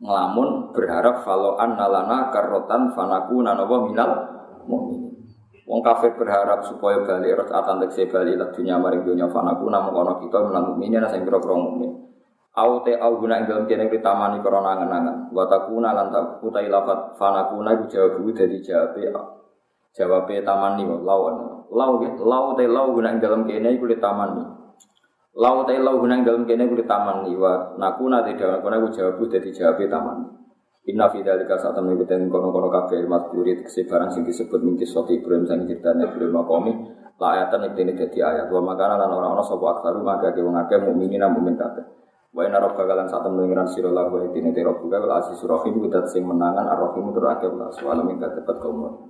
ngelamun berharap kalau an nalana karotan fanaku nanowo minal mu'min. Wong kafir berharap supaya balik rot atan tekse bali lah dunia maring dunia fanaku namun kono kita menang mukmin ana sing kira-kira mukmin. Au te au guna ing dalem kene kritamani krana angen-angen. Wa takuna lan tak utai lafat fanakuna iku jawab dadi jawabe jawabe tamani lawan. Lau lau te lau guna ing dalem kene iku tamani. Lau te lau guna ing dalem kene iku tamani wa nakuna te dalem kono iku jawab dadi jawabe tamani. Inna fi dzalika saat temen kuten kono-kono kabeh mas buri tekse barang sing disebut mingki soti Ibrahim sang ceritane Ibrahim makomi la ayatan iki dene dadi ayat. Wa makana lan ora ana sapa aksaru maka ke wong akeh mukminin mukmin kabeh. Wa inna rabbaka lan saat temen ngiran sira lahu wa dene te rabbuka wal asis rahim sing menangan ar-rahim tur akeh wala suwala min dapat kaum